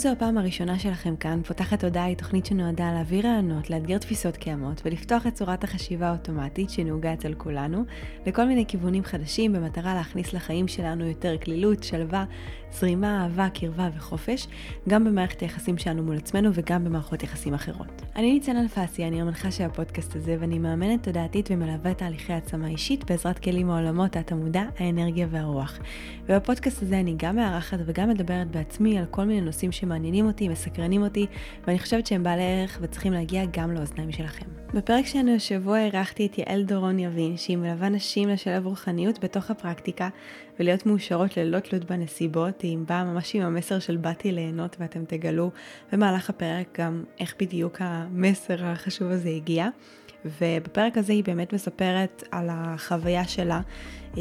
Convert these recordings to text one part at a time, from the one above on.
זו הפעם הראשונה שלכם כאן, פותחת תודעה היא תוכנית שנועדה להעביר רעיונות, לאתגר תפיסות קיימות ולפתוח את צורת החשיבה האוטומטית שנהוגה אצל כולנו לכל מיני כיוונים חדשים במטרה להכניס לחיים שלנו יותר כלילות, שלווה, זרימה, אהבה, קרבה וחופש, גם במערכת היחסים שלנו מול עצמנו וגם במערכות יחסים אחרות. אני ניצן אלפסי, אני המנחה של הפודקאסט הזה ואני מאמנת תודעתית ומלווה תהליכי העצמה אישית בעזרת כלים מעולמות התמודע, האנרגיה והרוח. ובפודקאסט הזה אני גם מארחת וגם מדברת בעצמי על כל מיני נושאים שמעניינים אותי, מסקרנים אותי, ואני חושבת שהם בעלי ערך וצריכים להגיע גם לאוזניים שלכם. בפרק שלנו השבוע אירחתי את יעל דורון יבין, שהיא מלווה נשים לשלב רוחניות בתוך הפרקטיקה, ולהיות מאושרות ללא תלות בנסיבות, היא באה ממש עם המסר של באתי ליהנות ואתם תגלו במהלך הפרק גם איך בדיוק המסר החשוב הזה הגיע. ובפרק הזה היא באמת מספרת על החוויה שלה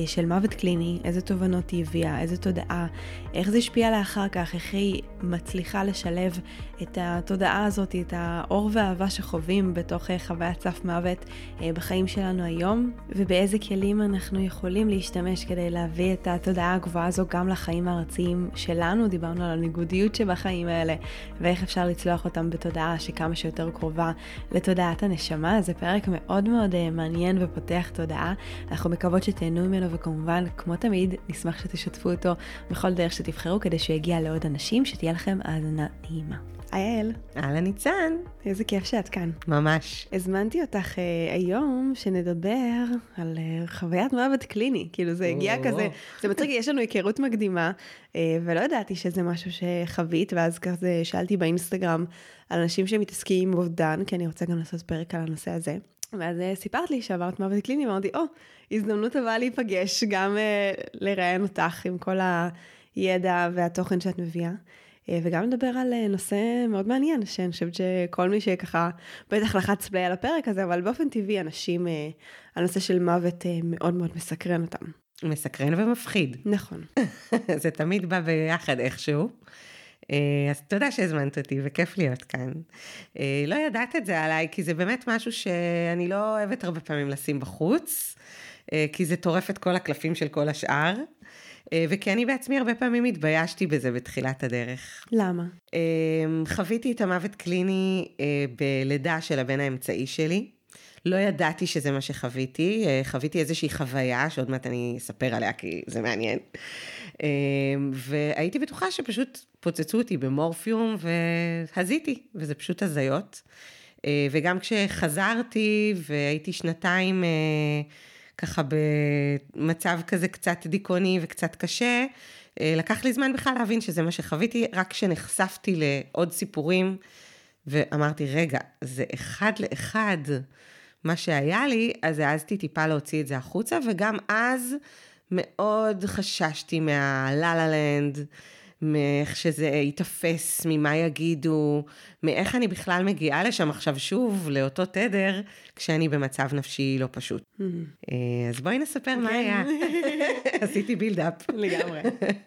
של מוות קליני, איזה תובנות היא הביאה, איזה תודעה, איך זה השפיע עליה אחר כך, איך היא מצליחה לשלב את התודעה הזאת, את האור והאהבה שחווים בתוך אה, חוויית סף מוות אה, בחיים שלנו היום, ובאיזה כלים אנחנו יכולים להשתמש כדי להביא את התודעה הגבוהה הזו גם לחיים הארציים שלנו, דיברנו על הניגודיות שבחיים האלה, ואיך אפשר לצלוח אותם בתודעה שכמה שיותר קרובה לתודעת הנשמה, זה פרק מאוד מאוד מעניין ופותח תודעה, אנחנו מקוות שתהנו ממנו. ממנו, וכמובן, כמו תמיד, נשמח שתשתפו אותו בכל דרך שתבחרו, כדי שיגיע לעוד אנשים, שתהיה לכם האזנה נעימה. היי יעל. אהלן ניצן. איזה כיף שאת כאן. ממש. הזמנתי אותך אה, היום שנדבר על אה, חוויית מוות קליני. כאילו זה הגיע או, כזה, זה מצחיק, יש לנו היכרות מקדימה, אה, ולא ידעתי שזה משהו שחווית, ואז כזה שאלתי באינסטגרם על אנשים שמתעסקים עם אובדן, כי אני רוצה גם לעשות פרק על הנושא הזה. ואז אה, סיפרת לי שעברת מוות קליני, ואמרתי, או, oh, הזדמנות טובה להיפגש, גם uh, לראיין אותך עם כל הידע והתוכן שאת מביאה. uh, וגם לדבר על נושא מאוד מעניין, שאני חושבת שכל מי שככה, בטח לחץ פליי על הפרק הזה, אבל באופן טבעי אנשים, הנושא של מוות מאוד מאוד מסקרן אותם. מסקרן ומפחיד. נכון. זה תמיד בא ביחד איכשהו. אה, אז תודה שהזמנת אותי וכיף להיות כאן. אה, לא ידעת את זה עליי, כי זה באמת משהו שאני לא אוהבת הרבה פעמים לשים בחוץ, אה, כי זה טורף את כל הקלפים של כל השאר. וכי אני בעצמי הרבה פעמים התביישתי בזה בתחילת הדרך. למה? חוויתי את המוות קליני בלידה של הבן האמצעי שלי. לא ידעתי שזה מה שחוויתי, חוויתי איזושהי חוויה שעוד מעט אני אספר עליה כי זה מעניין. והייתי בטוחה שפשוט פוצצו אותי במורפיום והזיתי, וזה פשוט הזיות. אה, וגם כשחזרתי והייתי שנתיים אה, ככה במצב כזה קצת דיכאוני וקצת קשה, אה, לקח לי זמן בכלל להבין שזה מה שחוויתי, רק כשנחשפתי לעוד סיפורים ואמרתי, רגע, זה אחד לאחד מה שהיה לי, אז העזתי טיפה להוציא את זה החוצה, וגם אז מאוד חששתי מהלה לה לנד. מאיך שזה ייתפס, ממה יגידו, מאיך אני בכלל מגיעה לשם עכשיו שוב, לאותו תדר, כשאני במצב נפשי לא פשוט. Mm-hmm. אה, אז בואי נספר מה כן. היה. עשיתי build-up. לגמרי.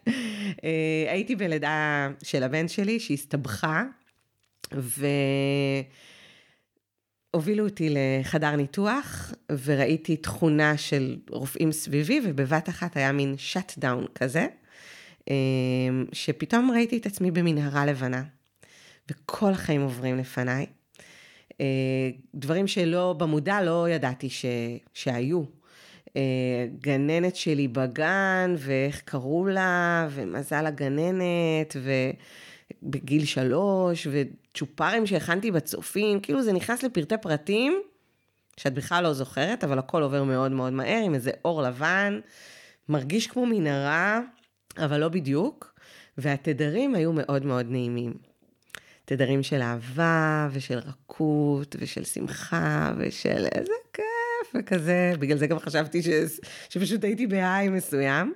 אה, הייתי בלידה של הבן שלי שהסתבכה, ו... הובילו אותי לחדר ניתוח, וראיתי תכונה של רופאים סביבי, ובבת אחת היה מין shutdown כזה. אמ, שפתאום ראיתי את עצמי במנהרה לבנה, וכל החיים עוברים לפניי. אה, דברים שלא, במודע לא ידעתי ש, שהיו. אה, גננת שלי בגן, ואיך קראו לה, ומזל הגננת, ובגיל שלוש, וצ'ופרים שהכנתי בצופים, כאילו זה נכנס לפרטי פרטים, שאת בכלל לא זוכרת, אבל הכל עובר מאוד מאוד מהר, עם איזה אור לבן, מרגיש כמו מנהרה. אבל לא בדיוק, והתדרים היו מאוד מאוד נעימים. תדרים של אהבה, ושל רכות, ושל שמחה, ושל איזה כיף, וכזה, בגלל זה גם חשבתי ש... שפשוט הייתי בהיי מסוים.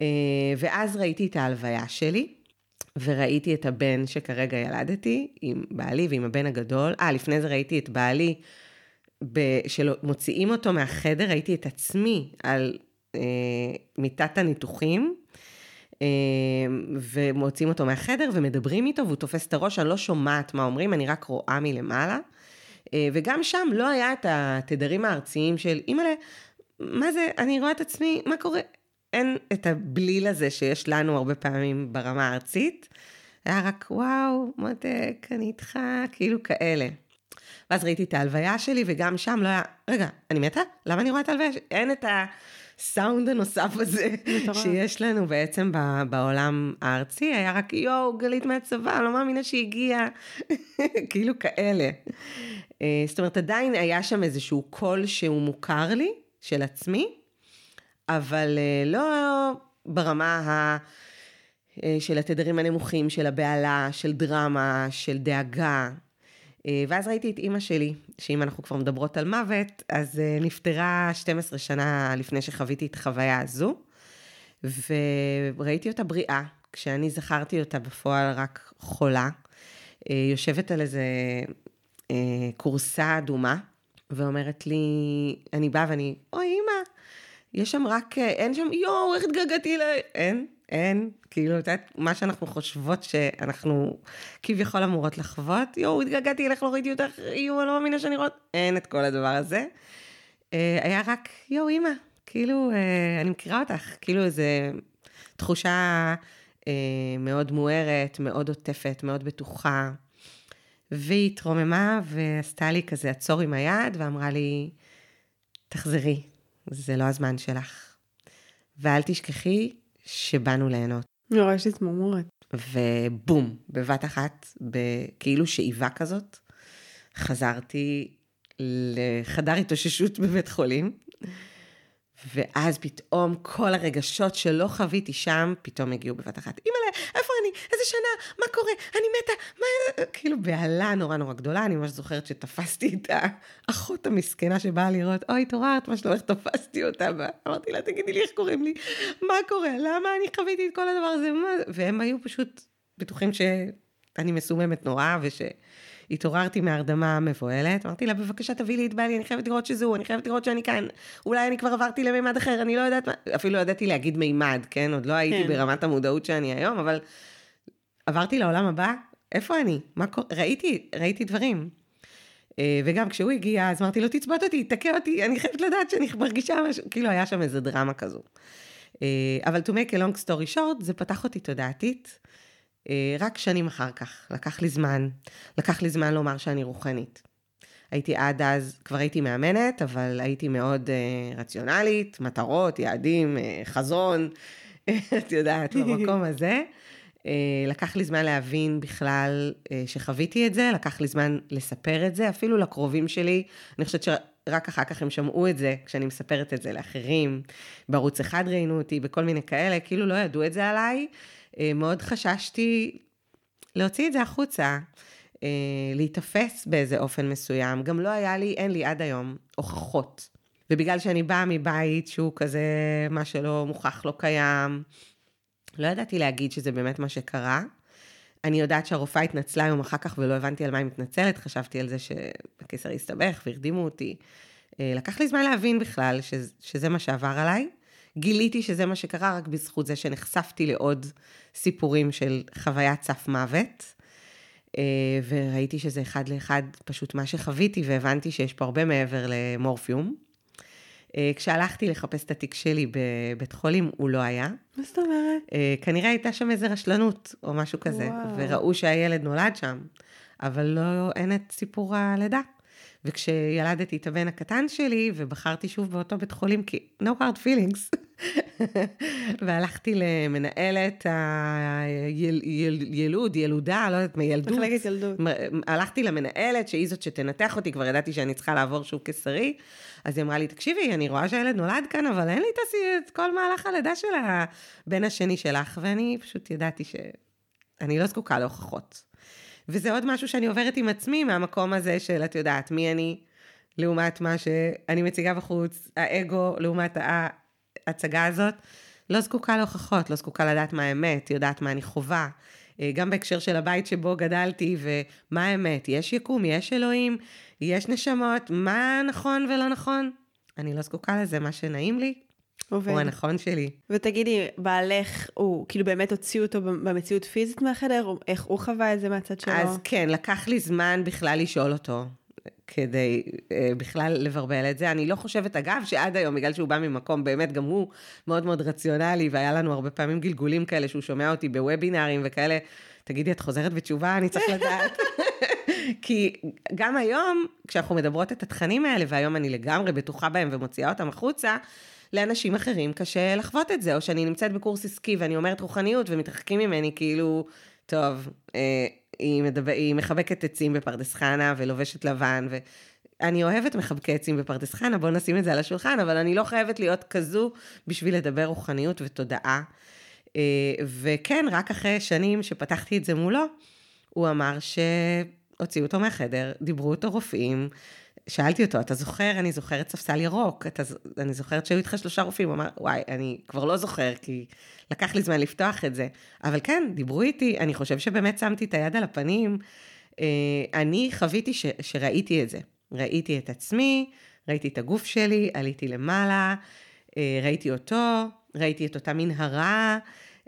אה, ואז ראיתי את ההלוויה שלי, וראיתי את הבן שכרגע ילדתי, עם בעלי ועם הבן הגדול. אה, לפני זה ראיתי את בעלי כשמוציאים אותו מהחדר, ראיתי את עצמי על אה, מיטת הניתוחים, אה, ומוציאים אותו מהחדר ומדברים איתו, והוא תופס את הראש, אני לא שומעת מה אומרים, אני רק רואה מלמעלה. אה, וגם שם לא היה את התדרים הארציים של, אימא'לה, מה זה, אני רואה את עצמי, מה קורה? אין את הבליל הזה שיש לנו הרבה פעמים ברמה הארצית. היה רק, וואו, מותק, אני איתך, כאילו כאלה. ואז ראיתי את ההלוויה שלי, וגם שם לא היה, רגע, אני מתה? למה אני רואה את ההלוויה שלי? אין את הסאונד הנוסף הזה שיש לנו בעצם בעולם הארצי, היה רק, יואו, גלית מהצבא, לא מאמינה שהגיעה, כאילו כאלה. אה, זאת אומרת, עדיין היה שם איזשהו קול שהוא מוכר לי, של עצמי, אבל אה, לא ברמה ה... אה, של התדרים הנמוכים, של הבהלה, של דרמה, של דאגה. אה, ואז ראיתי את אימא שלי, שאם אנחנו כבר מדברות על מוות, אז נפטרה 12 שנה לפני שחוויתי את החוויה הזו, וראיתי אותה בריאה, כשאני זכרתי אותה בפועל רק חולה, יושבת על איזה כורסה אדומה, ואומרת לי, אני באה ואני, אוי אימא, יש שם רק, אין שם, יואו, איך התגעגעתי ל... אין, אין, כאילו, את יודעת, מה שאנחנו חושבות שאנחנו כביכול אמורות לחוות, יואו, התגעגעתי אליך, לא ראיתי אותך, יואו, אני לא מאמינה שאני רואה, אין את כל הדבר הזה. אה, היה רק, יואו, אימא, כאילו, אה, אני מכירה אותך, כאילו איזו תחושה אה, מאוד מוארת, מאוד עוטפת, מאוד בטוחה. והיא התרוממה ועשתה לי כזה עצור עם היד ואמרה לי, תחזרי, זה לא הזמן שלך. ואל תשכחי שבאנו ליהנות. נורא יש לי צמרמורת. ובום, בבת אחת, בכאילו שאיבה כזאת, חזרתי לחדר התאוששות בבית חולים, ואז פתאום כל הרגשות שלא חוויתי שם, פתאום הגיעו בבת אחת. אימא'לה, איפה אני? איזה שנה? מה קורה? אני מתה? מה... כאילו בהלה נורא נורא גדולה, אני ממש זוכרת שתפסתי את האחות המסכנה שבאה לראות, אוי, התעוררת, מה שלומך? תפסתי אותה, ואמרתי לה, תגידי לי איך קוראים לי? מה קורה? למה אני חוויתי את כל הדבר הזה? מה... והם היו פשוט בטוחים שאני מסוממת נורא, וש... התעוררתי מהרדמה המבוהלת, אמרתי לה, בבקשה תביאי לי את בעלי, אני חייבת לראות שזה הוא, אני חייבת לראות שאני כאן. אולי אני כבר עברתי למימד אחר, אני לא יודעת מה, אפילו לא ידעתי להגיד מימד, כן? עוד לא הייתי כן. ברמת המודעות שאני היום, אבל עברתי לעולם הבא, איפה אני? מה קורה? ראיתי, ראיתי דברים. אה, וגם כשהוא הגיע, אז אמרתי לו, תצבוט אותי, תכה אותי, אני חייבת לדעת שאני מרגישה משהו, כאילו היה שם איזה דרמה כזו. אה, אבל to make a long story short, זה פתח אותי תודעתית. אה, רק שנים אחר כך, לקח לי זמן, לקח לי זמן לומר שאני רוחנית. הייתי עד אז, כבר הייתי מאמנת, אבל הייתי מאוד uh, רציונלית, מטרות, יעדים, uh, חזון, את יודעת, במקום הזה. Uh, לקח לי זמן להבין בכלל uh, שחוויתי את זה, לקח לי זמן לספר את זה, אפילו לקרובים שלי. אני חושבת שרק אחר כך הם שמעו את זה, כשאני מספרת את זה לאחרים. בערוץ אחד ראינו אותי, בכל מיני כאלה, כאילו לא ידעו את זה עליי. אה, מאוד חששתי להוציא את זה החוצה, אה, להיתפס באיזה אופן מסוים. גם לא היה לי, אין לי עד היום, הוכחות. ובגלל שאני באה מבית שהוא כזה, מה שלא מוכח לא קיים, לא ידעתי להגיד שזה באמת מה שקרה. אני יודעת שהרופאה התנצלה יום אחר כך ולא הבנתי על מה היא מתנצלת, חשבתי על זה שהקיסר הסתבך והרדימו אותי. אה, לקח לי זמן להבין בכלל שזה, שזה מה שעבר עליי. גיליתי שזה מה שקרה רק בזכות זה שנחשפתי לעוד סיפורים של חוויית סף מוות. אה, וראיתי שזה אחד לאחד פשוט מה שחוויתי, והבנתי שיש פה הרבה מעבר למורפיום. אה, כשהלכתי לחפש את התיק שלי בבית חולים, הוא לא היה. מה זאת אומרת? אה, כנראה הייתה שם איזה רשלנות או משהו כזה, וואו. וראו שהילד נולד שם, אבל לא, אין את סיפור הלידה. וכשילדתי את הבן הקטן שלי, ובחרתי שוב באותו בית חולים, כי no hard feelings, והלכתי למנהלת הילוד, ילודה, לא יודעת, מילדות. מחלקת ילדות. הלכתי למנהלת, שהיא זאת שתנתח אותי, כבר ידעתי שאני צריכה לעבור שוב קיסרי. אז היא אמרה לי, תקשיבי, אני רואה שהילד נולד כאן, אבל אין לי את כל מהלך הלידה של הבן השני שלך, ואני פשוט ידעתי שאני לא זקוקה להוכחות. וזה עוד משהו שאני עוברת עם עצמי מהמקום הזה של, את יודעת, מי אני לעומת מה שאני מציגה בחוץ, האגו לעומת ההצגה הזאת. לא זקוקה להוכחות, לא זקוקה לדעת מה האמת, יודעת מה אני חווה. אה, גם בהקשר של הבית שבו גדלתי, ומה האמת, יש יקום, יש אלוהים, יש נשמות, מה נכון ולא נכון? אני לא זקוקה לזה, מה שנעים לי, עובד. הוא הנכון שלי. ותגידי, בעלך, הוא כאילו באמת הוציאו אותו במציאות פיזית מהחדר? או איך הוא חווה את זה מהצד שלו? אז כן, לקח לי זמן בכלל לשאול אותו. כדי uh, בכלל לברבל את זה. אני לא חושבת, אגב, שעד היום, בגלל שהוא בא ממקום באמת, גם הוא מאוד מאוד רציונלי, והיה לנו הרבה פעמים גלגולים כאלה, שהוא שומע אותי בוובינארים וכאלה, תגידי, את חוזרת בתשובה? אני צריך לדעת. כי גם היום, כשאנחנו מדברות את התכנים האלה, והיום אני לגמרי בטוחה בהם ומוציאה אותם החוצה, לאנשים אחרים קשה לחוות את זה, או שאני נמצאת בקורס עסקי ואני אומרת רוחניות ומתרחקים ממני, כאילו, טוב, אה, היא, מדבר, היא מחבקת עצים בפרדס חנה ולובשת לבן, ואני אוהבת מחבקי עצים בפרדס חנה, בואו נשים את זה על השולחן, אבל אני לא חייבת להיות כזו בשביל לדבר רוחניות ותודעה. אה, וכן, רק אחרי שנים שפתחתי את זה מולו, הוא אמר שהוציאו אותו מהחדר, דיברו אותו רופאים, שאלתי אותו, אתה זוכר? אני זוכרת ספסל ירוק, אתה, אני זוכרת שהיו איתך שלושה רופאים, הוא אמר, וואי, אני כבר לא זוכר, כי לקח לי זמן לפתוח את זה. אבל כן, דיברו איתי, אני חושב שבאמת שמתי את היד על הפנים. אה, אני חוויתי ש, שראיתי את זה. ראיתי את עצמי, ראיתי את הגוף שלי, עליתי למעלה, אה, ראיתי אותו, ראיתי את אותה מנהרה.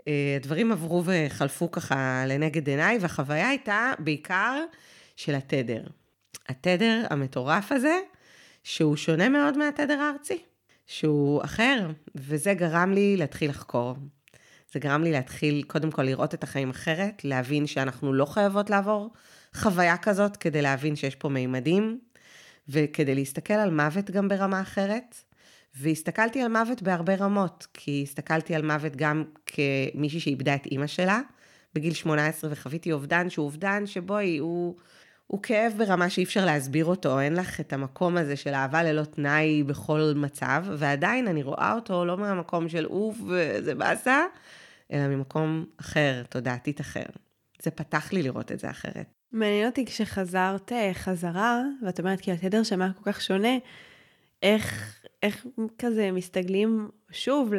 אה, הדברים עברו וחלפו ככה לנגד עיניי, והחוויה הייתה בעיקר של התדר. התדר המטורף הזה, שהוא שונה מאוד מהתדר הארצי, שהוא אחר, וזה גרם לי להתחיל לחקור. זה גרם לי להתחיל קודם כל לראות את החיים אחרת, להבין שאנחנו לא חייבות לעבור חוויה כזאת כדי להבין שיש פה מימדים, וכדי להסתכל על מוות גם ברמה אחרת. והסתכלתי על מוות בהרבה רמות, כי הסתכלתי על מוות גם כמישהי שאיבדה את אימא שלה בגיל 18, וחוויתי אובדן שהוא אובדן שבואי, הוא... הוא כאב ברמה שאי אפשר להסביר אותו, אין לך את המקום הזה של אהבה ללא תנאי בכל מצב, ועדיין אני רואה אותו לא מהמקום של אוף וזה באסה, אלא ממקום אחר, תודעתית אחר. זה פתח לי לראות את זה אחרת. מעניין אותי כשחזרת אה, חזרה, ואת אומרת כי התדר שם היה כל כך שונה, איך, איך כזה מסתגלים שוב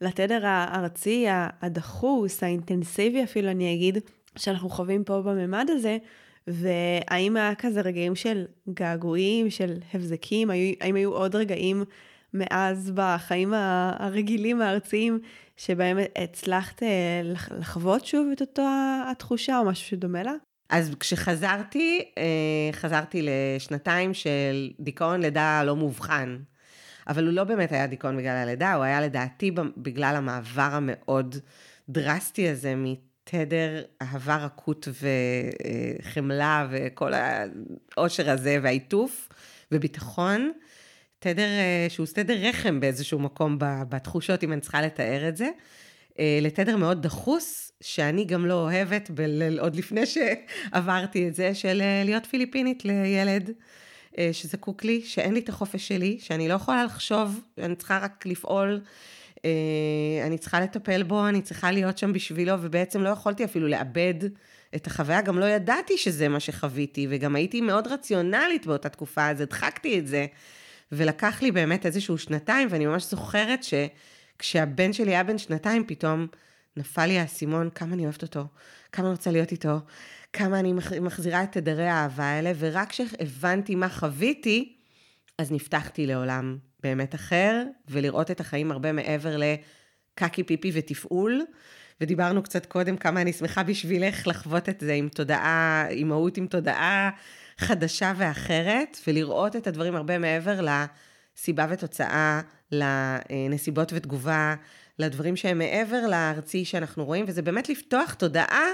לתדר הארצי, הדחוס, האינטנסיבי אפילו, אני אגיד, שאנחנו חווים פה בממד הזה, והאם היה כזה רגעים של געגועים, של הבזקים, האם היו עוד רגעים מאז בחיים הרגילים הארציים, שבהם הצלחת אה, לחוות שוב את אותו התחושה או משהו שדומה לה? אז כשחזרתי, אה, חזרתי לשנתיים של דיכאון לידה לא מובחן. אבל הוא לא באמת היה דיכאון בגלל הלידה, הוא היה לדעתי בגלל המעבר המאוד דרסטי הזה תדר אהבה רכות וחמלה וכל העושר הזה והעיטוף וביטחון. תדר אה, שהוא תדר רחם באיזשהו מקום בתחושות, אם אני צריכה לתאר את זה. אה, לתדר מאוד דחוס, שאני גם לא אוהבת, ב- עוד לפני שעברתי את זה, של אה, להיות פיליפינית לילד שזקוק לי, שאין לי את החופש שלי, שאני לא יכולה לחשוב, אני צריכה רק לפעול. אה, אני צריכה לטפל בו, אני צריכה להיות שם בשבילו, ובעצם לא יכולתי אפילו לאבד את החוויה, גם לא ידעתי שזה מה שחוויתי, וגם הייתי מאוד רציונלית באותה תקופה, אז הדחקתי את זה. ולקח לי באמת איזשהו שנתיים, ואני ממש זוכרת שכשהבן שלי היה בן שנתיים, פתאום נפל לי האסימון כמה אני אוהבת אותו, כמה אני רוצה להיות איתו, כמה אני מחזירה את תדרי האהבה האלה, ורק כשהבנתי מה חוויתי, אז נפתחתי לעולם באמת אחר, ולראות את החיים הרבה מעבר לקקי פיפי ותפעול. ודיברנו קצת קודם כמה אני שמחה בשבילך לחוות את זה עם תודעה, אימהות עם תודעה חדשה ואחרת, ולראות את הדברים הרבה מעבר לסיבה ותוצאה, לנסיבות ותגובה, לדברים שהם מעבר לארצי שאנחנו רואים, וזה באמת לפתוח תודעה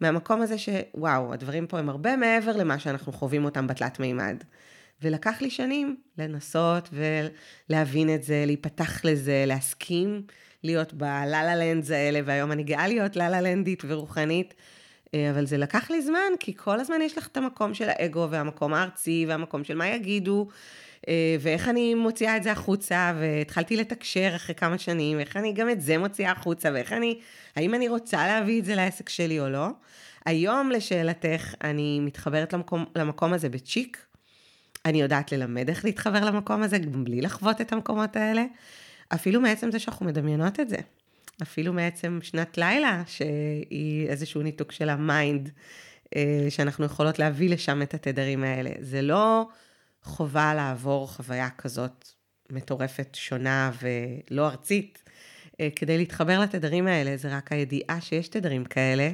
מהמקום הזה שוואו, הדברים פה הם הרבה מעבר למה שאנחנו חווים אותם בתלת מימד. ולקח לי שנים לנסות ולהבין את זה, להיפתח לזה, להסכים להיות בלה-לה לנדס האלה, והיום אני גאה להיות לה-לה לנדית ורוחנית, אה, אבל זה לקח לי זמן, כי כל הזמן יש לך את המקום של האגו והמקום הארצי והמקום של מה יגידו, אה, ואיך אני מוציאה את זה החוצה, והתחלתי לתקשר אחרי כמה שנים, ואיך אני גם את זה מוציאה החוצה, ואיך אני, האם אני רוצה להביא את זה לעסק שלי או לא. היום, לשאלתך, אני מתחברת למקום, למקום הזה בצ'יק, אני יודעת ללמד איך להתחבר למקום הזה, גם בלי לחוות את המקומות האלה, אפילו מעצם זה שאנחנו מדמיינות את זה. אפילו מעצם שנת לילה, שהיא איזשהו ניתוק של ה mind, אה, שאנחנו יכולות להביא לשם את התדרים האלה. זה לא חובה לעבור חוויה כזאת מטורפת, שונה ולא ארצית, אה, כדי להתחבר לתדרים האלה. זה רק הידיעה שיש תדרים כאלה,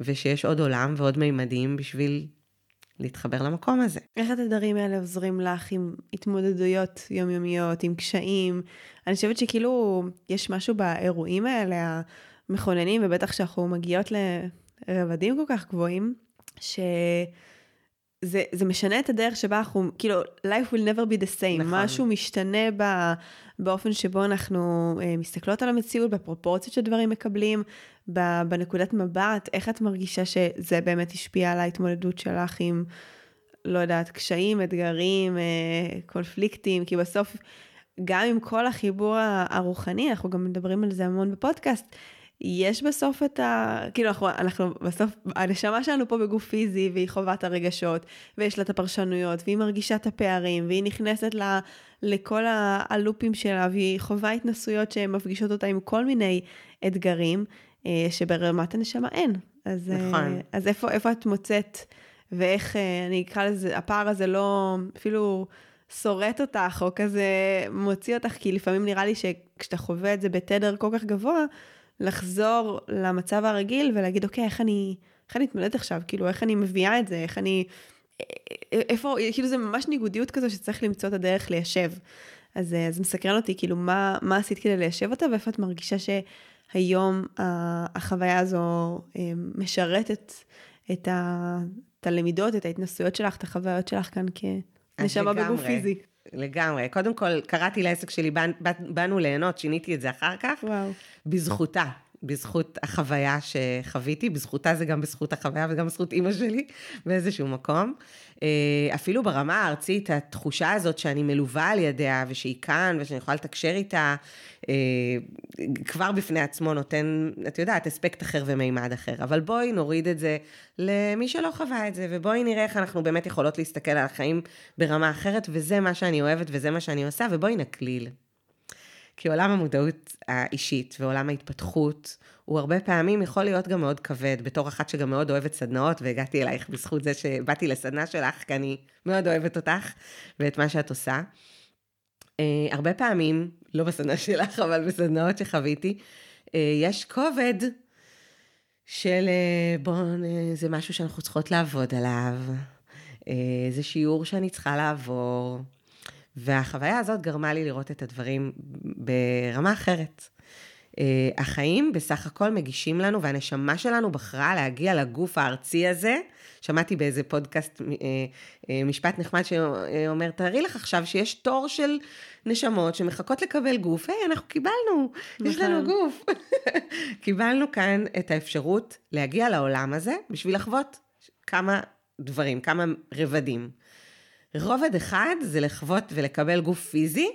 ושיש עוד עולם ועוד מימדים בשביל להתחבר למקום הזה. איך התדרים האלה עוזרים לך עם התמודדויות יומיומיות, עם קשיים? אני חושבת שכאילו יש משהו באירועים האלה המכוננים, ובטח שאנחנו מגיעות לרבדים כל כך גבוהים, ש... זה, זה משנה את הדרך שבה אנחנו, כאילו, life will never be the same, נכון. משהו משתנה ב, באופן שבו אנחנו אה, מסתכלות על המציאות, בפרופורציות שדברים מקבלים, ב, בנקודת מבט, איך את מרגישה שזה באמת השפיע על ההתמודדות שלך עם, לא יודעת, קשיים, אתגרים, אה, קונפליקטים, כי בסוף, גם עם כל החיבור הרוחני, אנחנו גם מדברים על זה המון בפודקאסט, יש בסוף את ה... כאילו, אנחנו, אנחנו בסוף, הנשמה שלנו פה בגוף פיזי, והיא חווה את הרגשות, ויש לה את הפרשנויות, והיא מרגישה את הפערים, והיא נכנסת ל, לכל הלופים שלה, והיא חווה התנסויות שמפגישות אותה עם כל מיני אתגרים, אה, שברמת הנשמה אין. אז, אה, נכון. אז איפה, איפה את מוצאת, ואיך, אה, אני אקרא לזה, הפער הזה לא, אפילו... שורט אותך, או כזה מוציא אותך, כי לפעמים נראה לי שכשאתה חווה את זה בתדר כל כך גבוה, לחזור למצב הרגיל ולהגיד, אוקיי, איך אני, איך אני אתמודד עכשיו? כאילו, איך אני מביאה את זה? איך אני... איפה, כאילו זה ממש ניגודיות כזו שצריך למצוא את הדרך ליישב. אז, אז מסקרן אותי, כאילו, מה, מה עשית כדי ליישב אותה, ואיפה את מרגישה שהיום החוויה הזו אה, משרתת את, ה, את הלמידות, את ההתנסויות שלך, את החוויות שלך כאן כנשמה בגוף פיזי. לגמרי. קודם כל, קראתי לעסק שלי, באנו ליהנות, שיניתי את זה אחר כך. וואו. בזכותה. בזכות החוויה שחוויתי, בזכותה זה גם בזכות החוויה וגם בזכות אימא שלי באיזשהו מקום. אה, אפילו ברמה הארצית, התחושה הזאת שאני מלווה על ידיה ושהיא כאן ושאני יכולה לתקשר איתה, אה, כבר בפני עצמו נותן, את יודעת, אספקט אחר ומימד אחר. אבל בואי נוריד את זה למי שלא חווה את זה, ובואי נראה איך אנחנו באמת יכולות להסתכל על החיים ברמה אחרת, וזה מה שאני אוהבת וזה מה שאני עושה, ובואי נקליל. כי עולם המודעות האישית ועולם ההתפתחות, הוא הרבה פעמים יכול להיות גם מאוד כבד, בתור אחת שגם מאוד אוהבת סדנאות, והגעתי אלייך בזכות זה שבאתי לסדנה שלך, כי אני מאוד אוהבת אותך ואת מה שאת עושה. Uh, הרבה פעמים, לא בסדנה שלך, אבל בסדנאות שחוויתי, uh, יש כובד של uh, בואו, זה משהו שאנחנו צריכות לעבוד עליו, זה שיעור שאני צריכה לעבור. והחוויה הזאת גרמה לי לראות את הדברים ברמה אחרת. Uh, החיים בסך הכל מגישים לנו, והנשמה שלנו בחרה להגיע לגוף הארצי הזה. שמעתי באיזה פודקאסט uh, uh, משפט נחמד שאומר, תארי לך עכשיו שיש תור של נשמות שמחכות לקבל גוף. היי, אנחנו קיבלנו, יש לנו נכון. גוף. קיבלנו כאן את האפשרות להגיע לעולם הזה בשביל לחוות כמה דברים, כמה רבדים. רובד אחד זה לחוות ולקבל גוף פיזי,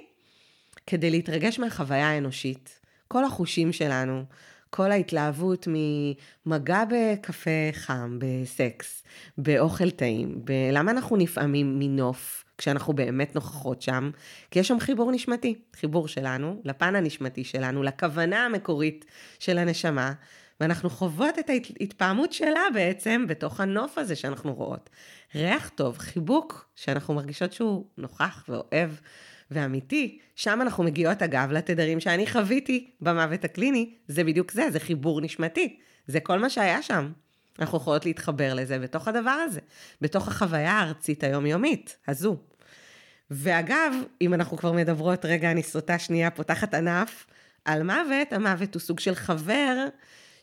כדי להתרגש מהחוויה האנושית. כל החושים שלנו, כל ההתלהבות ממגע בקפה חם, בסקס, באוכל טעים, למה אנחנו נפעמים מנוף כשאנחנו באמת נוכחות שם? כי יש שם חיבור נשמתי, חיבור שלנו, לפן הנשמתי שלנו, לכוונה המקורית של הנשמה, ואנחנו חוות את ההתפעמות שלה בעצם בתוך הנוף הזה שאנחנו רואות. ריח טוב, חיבוק שאנחנו מרגישות שהוא נוכח ואוהב ואמיתי, שם אנחנו מגיעות אגב לתדרים שאני חוויתי במוות הקליני, זה בדיוק זה, זה חיבור נשמתי, זה כל מה שהיה שם. אנחנו יכולות להתחבר לזה בתוך הדבר הזה, בתוך החוויה הארצית היומיומית הזו. ואגב, אם אנחנו כבר מדברות, רגע, אני סוטה שנייה, פותחת ענף על מוות, המוות הוא סוג של חבר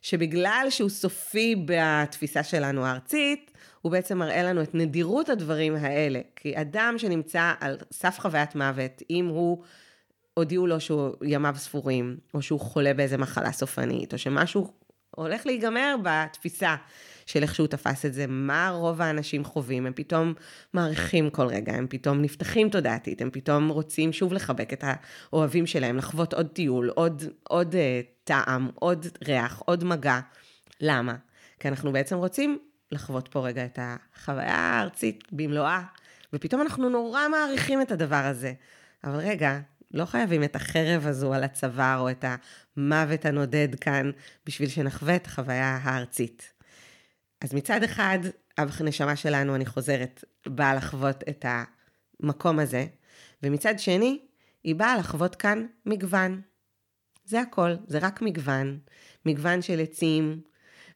שבגלל שהוא סופי בתפיסה שלנו הארצית, הוא בעצם מראה לנו את נדירות הדברים האלה. כי אדם שנמצא על סף חוויית מוות, אם הוא, הודיעו לו שהוא ימיו ספורים, או שהוא חולה באיזה מחלה סופנית, או שמשהו הולך להיגמר בתפיסה של איך שהוא תפס את זה, מה רוב האנשים חווים, הם פתאום מעריכים כל רגע, הם פתאום נפתחים תודעתית, הם פתאום רוצים שוב לחבק את האוהבים שלהם, לחוות עוד טיול, עוד, עוד uh, טעם, עוד ריח, עוד מגע. למה? כי אנחנו בעצם רוצים לחוות פה רגע את החוויה הארצית במלואה, ופתאום אנחנו נורא מעריכים את הדבר הזה. אבל רגע, לא חייבים את החרב הזו על הצוואר, או את המוות הנודד כאן, בשביל שנחווה את החוויה הארצית. אז מצד אחד, הנשמה שלנו, אני חוזרת, באה לחוות את המקום הזה, ומצד שני, היא באה לחוות כאן מגוון. זה הכל, זה רק מגוון. מגוון של עצים,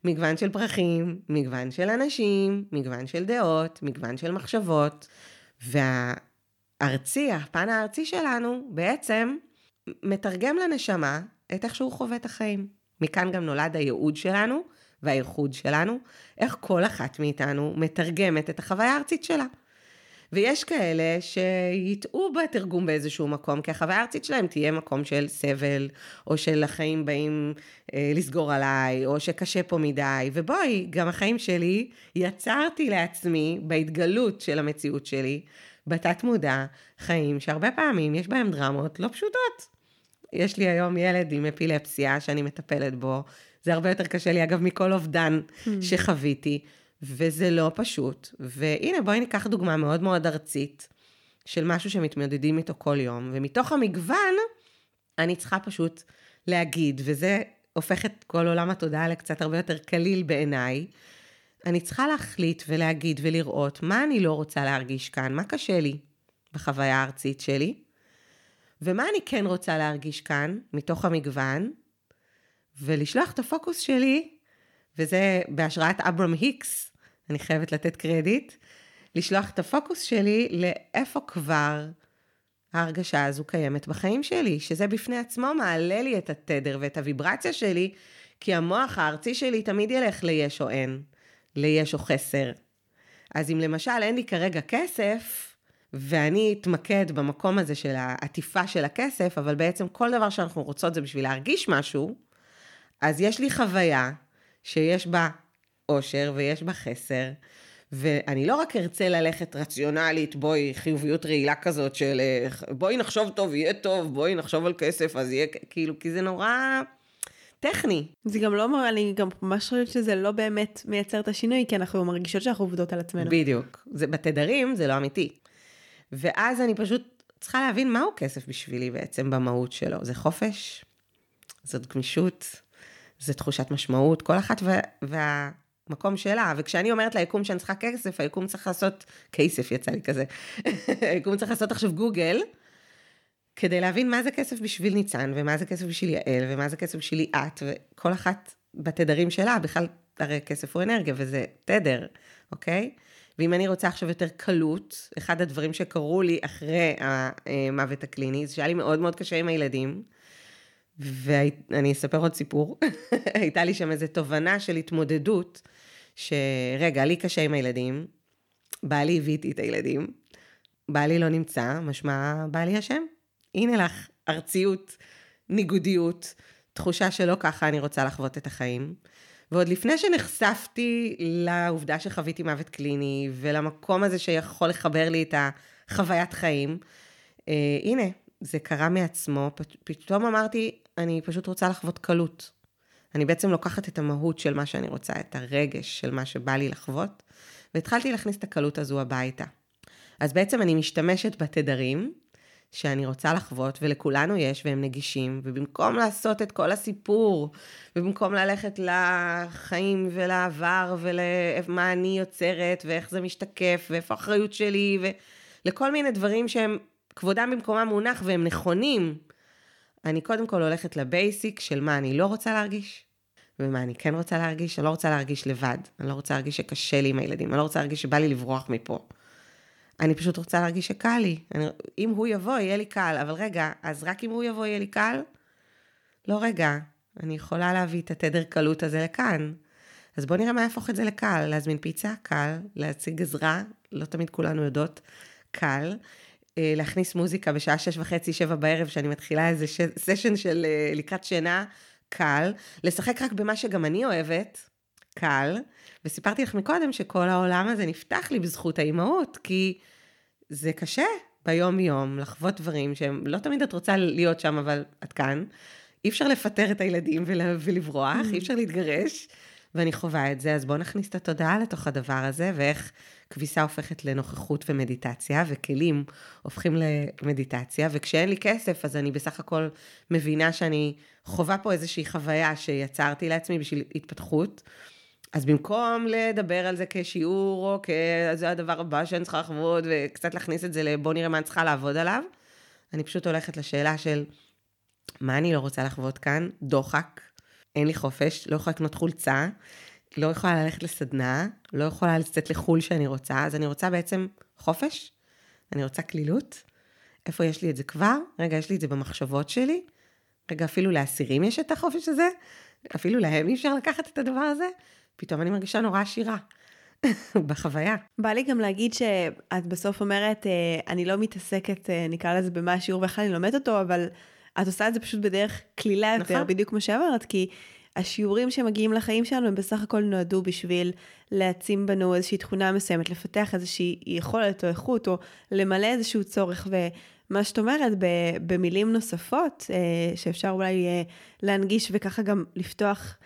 מגוון של פרחים, מגוון של אנשים, מגוון של דעות, מגוון של מחשבות. והארצי, הפן הארצי שלנו, בעצם מתרגם לנשמה את איך שהוא חווה את החיים. מכאן גם נולד הייעוד שלנו והייחוד שלנו, איך כל אחת מאיתנו מתרגמת את החוויה הארצית שלה. ויש כאלה שיטעו בתרגום באיזשהו מקום, כי החוויה הארצית שלהם תהיה מקום של סבל, או של החיים באים אה, לסגור עליי, או שקשה פה מדי. ובואי, גם החיים שלי, יצרתי לעצמי, בהתגלות של המציאות שלי, בתת מודע, חיים שהרבה פעמים יש בהם דרמות לא פשוטות. יש לי היום ילד עם אפילפסיה שאני מטפלת בו, זה הרבה יותר קשה לי, אגב, מכל אובדן mm. שחוויתי. וזה לא פשוט. והנה, בואי ניקח דוגמה מאוד מאוד ארצית, של משהו שמתמודדים איתו כל יום, ומתוך המגוון, אני צריכה פשוט להגיד, וזה הופך את כל עולם התודעה לקצת הרבה יותר קליל בעיניי. אני צריכה להחליט ולהגיד ולראות מה אני לא רוצה להרגיש כאן, מה קשה לי בחוויה הארצית שלי, ומה אני כן רוצה להרגיש כאן, מתוך המגוון, ולשלוח את הפוקוס שלי וזה בהשראת אברהם היקס, אני חייבת לתת קרדיט, לשלוח את הפוקוס שלי לאיפה כבר ההרגשה הזו קיימת בחיים שלי, שזה בפני עצמו מעלה לי את התדר ואת הוויברציה שלי, כי המוח הארצי שלי תמיד ילך ליש או אין, ליש או חסר. אז אם למשל אין לי כרגע כסף, ואני אתמקד במקום הזה של העטיפה של הכסף, אבל בעצם כל דבר שאנחנו רוצות זה בשביל להרגיש משהו, אז יש לי חוויה שיש בה אושר ויש בה חסר. ואני לא רק ארצה ללכת רציונלית, בואי, חיוביות רעילה כזאת של בואי נחשוב טוב, יהיה טוב, בואי נחשוב על כסף, אז יהיה, כאילו, כי זה נורא טכני. זה גם לא, אני גם ממש חושבת שזה לא באמת מייצר את השינוי, כי אנחנו מרגישות שאנחנו עובדות על עצמנו. בדיוק. זה, בתדרים זה לא אמיתי. ואז אני פשוט צריכה להבין מהו כסף בשבילי בעצם במהות שלו. זה חופש, זאת גמישות, זה תחושת משמעות, כל אחת וה, והמקום שלה. וכשאני אומרת ליקום שאני צריכה כסף, היקום צריך לעשות, כסף יצא לי כזה, היקום צריך לעשות עכשיו גוגל, כדי להבין מה זה כסף בשביל ניצן, ומה זה כסף בשביל יעל, ומה זה כסף בשבילי את, וכל אחת בתדרים שלה, בכלל, הרי כסף הוא אנרגיה, וזה תדר, אוקיי? ואם אני רוצה עכשיו יותר קלות, אחד הדברים שקרו לי אחרי המוות הקליני, זה שהיה לי מאוד מאוד קשה עם הילדים. ואני אספר עוד סיפור. הייתה לי שם איזו תובנה של התמודדות, שרגע, לי קשה עם הילדים, בעלי הביא איתי את הילדים, בעלי לא נמצא, משמע בעלי אשם. הנה לך, ארציות, ניגודיות, תחושה שלא ככה אני רוצה לחוות את החיים. ועוד לפני שנחשפתי לעובדה שחוויתי מוות קליני, ולמקום הזה שיכול לחבר לי את החוויית חיים, אה, הנה, זה קרה מעצמו, פתאום אמרתי, אני פשוט רוצה לחוות קלות. אני בעצם לוקחת את המהות של מה שאני רוצה, את הרגש של מה שבא לי לחוות, והתחלתי להכניס את הקלות הזו הביתה. אז בעצם אני משתמשת בתדרים שאני רוצה לחוות, ולכולנו יש, והם נגישים, ובמקום לעשות את כל הסיפור, ובמקום ללכת לחיים ולעבר, ולמה אני יוצרת, ואיך זה משתקף, ואיפה האחריות שלי, ולכל מיני דברים שהם כבודם במקומם מונח והם נכונים, אני קודם כל הולכת לבייסיק של מה אני לא רוצה להרגיש, ומה אני כן רוצה להרגיש. אני לא רוצה להרגיש לבד, אני לא רוצה להרגיש שקשה לי עם הילדים, אני לא רוצה להרגיש שבא לי לברוח מפה. אני פשוט רוצה להרגיש שקל לי. אני, אם הוא יבוא, יהיה לי קל, אבל רגע, אז רק אם הוא יבוא, יהיה לי קל? לא, רגע, אני יכולה להביא את התדר קלות הזה לכאן. אז בואו נראה מה יהפוך את זה לקל. להזמין פיצה, קל. להציג עזרה, לא תמיד כולנו יודעות, קל. אה, להכניס מוזיקה בשעה שש וחצי, שבע בערב, שאני מתחילה איזה ש... סשן של אה, לקראת שינה, קל. לשחק רק במה שגם אני אוהבת, קל. וסיפרתי לך מקודם שכל העולם הזה נפתח לי בזכות האימהות, כי זה קשה ביום-יום לחוות דברים שהם, לא תמיד את רוצה להיות שם, אבל את כאן. אי אפשר לפטר את הילדים ול... ולברוח, אי אפשר להתגרש. ואני חווה את זה, אז בואו נכניס את התודעה לתוך הדבר הזה, ואיך כביסה הופכת לנוכחות ומדיטציה, וכלים הופכים למדיטציה, וכשאין לי כסף, אז אני בסך הכל מבינה שאני חווה פה איזושהי חוויה שיצרתי לעצמי בשביל התפתחות. אז במקום לדבר על זה כשיעור, או כזה הדבר הבא שאני צריכה לחוות, וקצת להכניס את זה לבוא נראה מה אני צריכה לעבוד עליו, אני פשוט הולכת לשאלה של מה אני לא רוצה לחוות כאן? דוחק, אין לי חופש, לא יכולה לקנות חולצה, לא יכולה ללכת לסדנה, לא יכולה לצאת לחו"ל שאני רוצה, אז אני רוצה בעצם חופש, אני רוצה כלילות. איפה יש לי את זה כבר? רגע, יש לי את זה במחשבות שלי. רגע, אפילו לאסירים יש את החופש הזה? אפילו להם אי אפשר לקחת את הדבר הזה? פתאום אני מרגישה נורא עשירה. בחוויה. בא לי גם להגיד שאת בסוף אומרת, אה, אני לא מתעסקת, אה, נקרא לזה במה השיעור ואיך אני לומדת אותו, אבל את עושה את זה פשוט בדרך קלילה יותר, נכון. בדיוק כמו שאמרת, כי השיעורים שמגיעים לחיים שלנו הם בסך הכל נועדו בשביל להעצים בנו איזושהי תכונה מסוימת, לפתח איזושהי יכולת או איכות, או למלא איזשהו צורך. ומה שאת אומרת, במילים נוספות, אה, שאפשר אולי להנגיש וככה גם לפתוח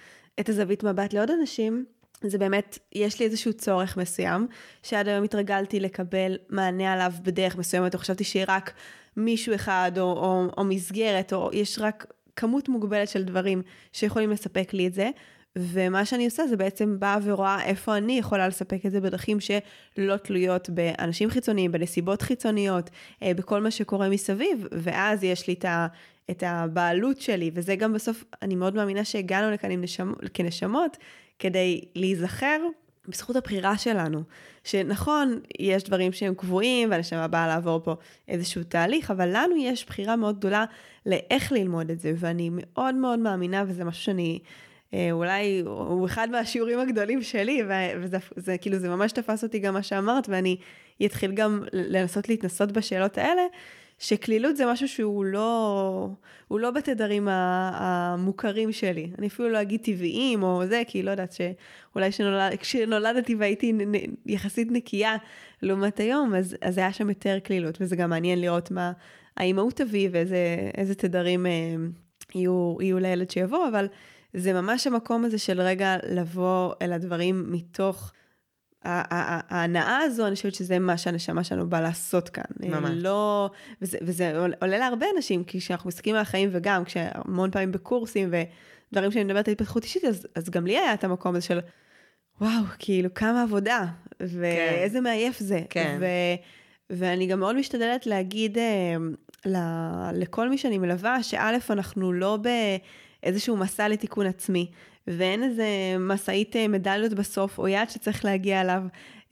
את הזווית מבט לעוד אנשים, זה באמת, יש לי איזשהו צורך מסוים, שעד היום התרגלתי לקבל מענה עליו בדרך מסוימת, או חשבתי שרק מישהו אחד, או, או, או מסגרת, או יש רק כמות מוגבלת של דברים שיכולים לספק לי את זה, ומה שאני עושה זה בעצם באה ורואה איפה אני יכולה לספק את זה בדרכים שלא תלויות באנשים חיצוניים, בנסיבות חיצוניות, אה, בכל מה שקורה מסביב, ואז יש לי את ה... את הבעלות שלי, וזה גם בסוף, אני מאוד מאמינה שהגענו לכאן נשמ, כנשמות, כדי להיזכר בזכות הבחירה שלנו. שנכון, יש דברים שהם קבועים, והנשמה באה לעבור פה איזשהו תהליך, אבל לנו יש בחירה מאוד גדולה לאיך ללמוד את זה, ואני מאוד מאוד מאמינה, וזה משהו שאני... אה, אולי הוא אחד מהשיעורים הגדולים שלי, וזה זה, כאילו זה ממש תפס אותי גם מה שאמרת, ואני אתחיל גם לנסות להתנסות בשאלות האלה, שקלילות זה משהו שהוא לא, הוא לא בתדרים המוכרים שלי. אני אפילו לא אגיד טבעיים או זה, כי לא יודעת שאולי שנולד, כשנולדתי והייתי יחסית נקייה לעומת היום, אז, אז היה שם יותר קלילות, וזה גם מעניין לראות מה, האם הוא תביא ואיזה תדרים אה, יהיו, יהיו לילד שיבוא, אבל זה ממש המקום הזה של רגע לבוא אל הדברים מתוך... ההנאה הזו, אני חושבת שזה מה שהנשמה שלנו באה לעשות כאן. ממש. לא, וזה, וזה עולה להרבה אנשים, כי כשאנחנו מסתכלים על החיים וגם, כשהמון פעמים בקורסים ודברים שאני מדברת על התפתחות אישית, אז, אז גם לי היה את המקום הזה של, וואו, כאילו כמה עבודה, ואיזה כן. מעייף זה. כן. ו, ואני גם מאוד משתדלת להגיד אה, ל, לכל מי שאני מלווה, שא', אנחנו לא באיזשהו מסע לתיקון עצמי. ואין איזה משאית אה, מדליות בסוף, או יעד שצריך להגיע אליו,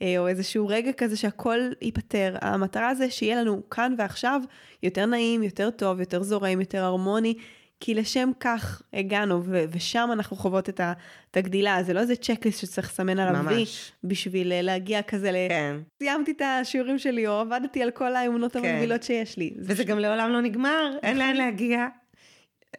אה, או איזשהו רגע כזה שהכל ייפתר. המטרה זה שיהיה לנו כאן ועכשיו יותר נעים, יותר טוב, יותר זורם, יותר הרמוני. כי לשם כך הגענו, ו- ושם אנחנו חוות את, ה- את הגדילה. זה לא איזה צ'קליסט שצריך לסמן עליו וי בשביל אה, להגיע כזה ל... כן. סיימתי את השיעורים שלי, או עבדתי על כל האמונות כן. המקבילות שיש לי. וזה גם לעולם לא נגמר, אין לאן להגיע.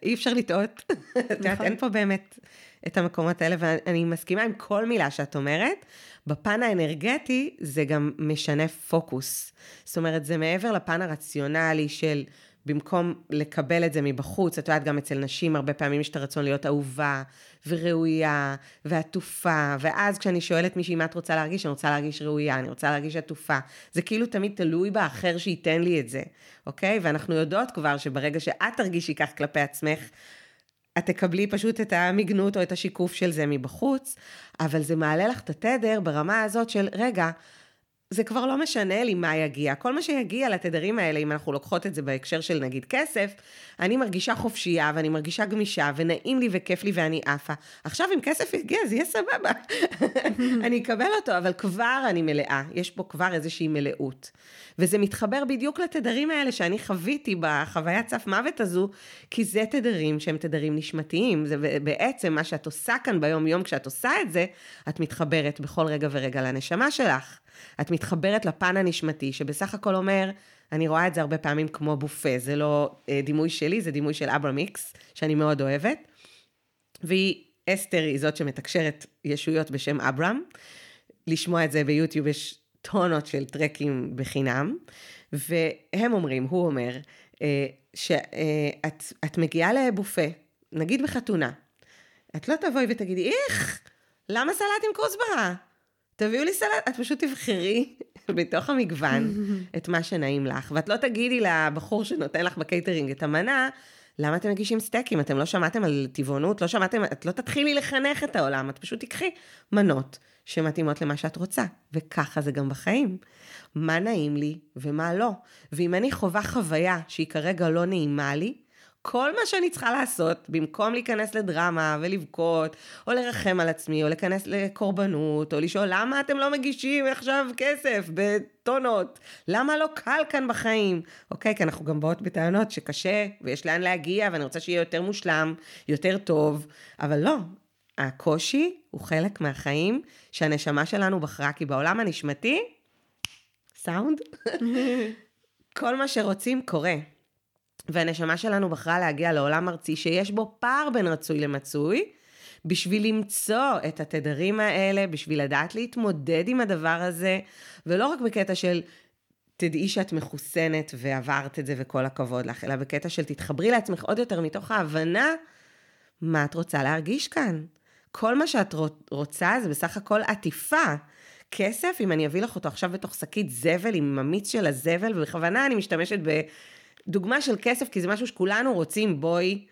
אי אפשר לטעות. את יודעת, נכון. אין פה באמת את המקומות האלה, ואני מסכימה עם כל מילה שאת אומרת. בפן האנרגטי זה גם משנה פוקוס. זאת אומרת, זה מעבר לפן הרציונלי של במקום לקבל את זה מבחוץ, את יודעת, גם אצל נשים הרבה פעמים יש את הרצון להיות אהובה וראויה ועטופה, ואז כשאני שואלת מישהי מה את רוצה להרגיש, אני רוצה להרגיש ראויה, אני רוצה להרגיש עטופה. זה כאילו תמיד תלוי באחר שייתן לי את זה, אוקיי? ואנחנו יודעות כבר שברגע שאת תרגישי כך כלפי עצמך, את תקבלי פשוט את המגנות או את השיקוף של זה מבחוץ, אבל זה מעלה לך את התדר ברמה הזאת של, רגע, זה כבר לא משנה לי מה יגיע. כל מה שיגיע לתדרים האלה, אם אנחנו לוקחות את זה בהקשר של נגיד כסף, אני מרגישה חופשייה ואני מרגישה גמישה ונעים לי וכיף לי ואני עפה. עכשיו אם כסף יגיע זה יהיה סבבה. אני אקבל אותו, אבל כבר אני מלאה. יש פה כבר איזושהי מלאות. וזה מתחבר בדיוק לתדרים האלה שאני חוויתי בחוויית סף מוות הזו, כי זה תדרים שהם תדרים נשמתיים. זה בעצם מה שאת עושה כאן ביום יום כשאת עושה את זה, את מתחברת בכל רגע ורגע לנשמה שלך. את מתחברת לפן הנשמתי, שבסך הכל אומר, אני רואה את זה הרבה פעמים כמו בופה, זה לא אה, דימוי שלי, זה דימוי של אברה מיקס, שאני מאוד אוהבת. והיא, אסתר היא זאת שמתקשרת ישויות בשם אברהם. לשמוע את זה ביוטיוב יש טונות של טרקים בחינם, והם אומרים, הוא אומר, אה, שאת אה, מגיעה לבופה, נגיד בחתונה, את לא תבואי ותגידי, איך, למה סלט עם כוסברה? תביאו לי סלט, את פשוט תבחרי בתוך המגוון את מה שנעים לך, ואת לא תגידי לבחור שנותן לך בקייטרינג את המנה, למה אתם מגישים סטייקים? אתם לא שמעתם על טבעונות? לא שמעתם? את לא תתחילי לחנך את העולם, את פשוט תיקחי מנות שמתאימות למה שאת רוצה. וככה זה גם בחיים. מה נעים לי ומה לא. ואם אני חווה חוויה שהיא כרגע לא נעימה לי, כל מה שאני צריכה לעשות, במקום להיכנס לדרמה ולבכות, או לרחם על עצמי, או להיכנס לקורבנות, או לשאול למה אתם לא מגישים עכשיו כסף בטונות? למה לא קל כאן בחיים? אוקיי, כי אנחנו גם באות בטענות שקשה, ויש לאן להגיע, ואני רוצה שיהיה יותר מושלם, יותר טוב, אבל לא. הקושי הוא חלק מהחיים שהנשמה שלנו בחרה, כי בעולם הנשמתי, סאונד, כל מה שרוצים קורה. והנשמה שלנו בחרה להגיע לעולם ארצי שיש בו פער בין רצוי למצוי, בשביל למצוא את התדרים האלה, בשביל לדעת להתמודד עם הדבר הזה, ולא רק בקטע של תדעי שאת מחוסנת ועברת את זה וכל הכבוד לך, אלא בקטע של תתחברי לעצמך עוד יותר מתוך ההבנה מה את רוצה להרגיש כאן. כל מה שאת רוצה זה בסך הכל עטיפה. כסף, אם אני אביא לך אותו עכשיו בתוך שקית זבל עם המיץ של הזבל, ובכוונה אני משתמשת ב... דוגמה של כסף, כי זה משהו שכולנו רוצים, בואי,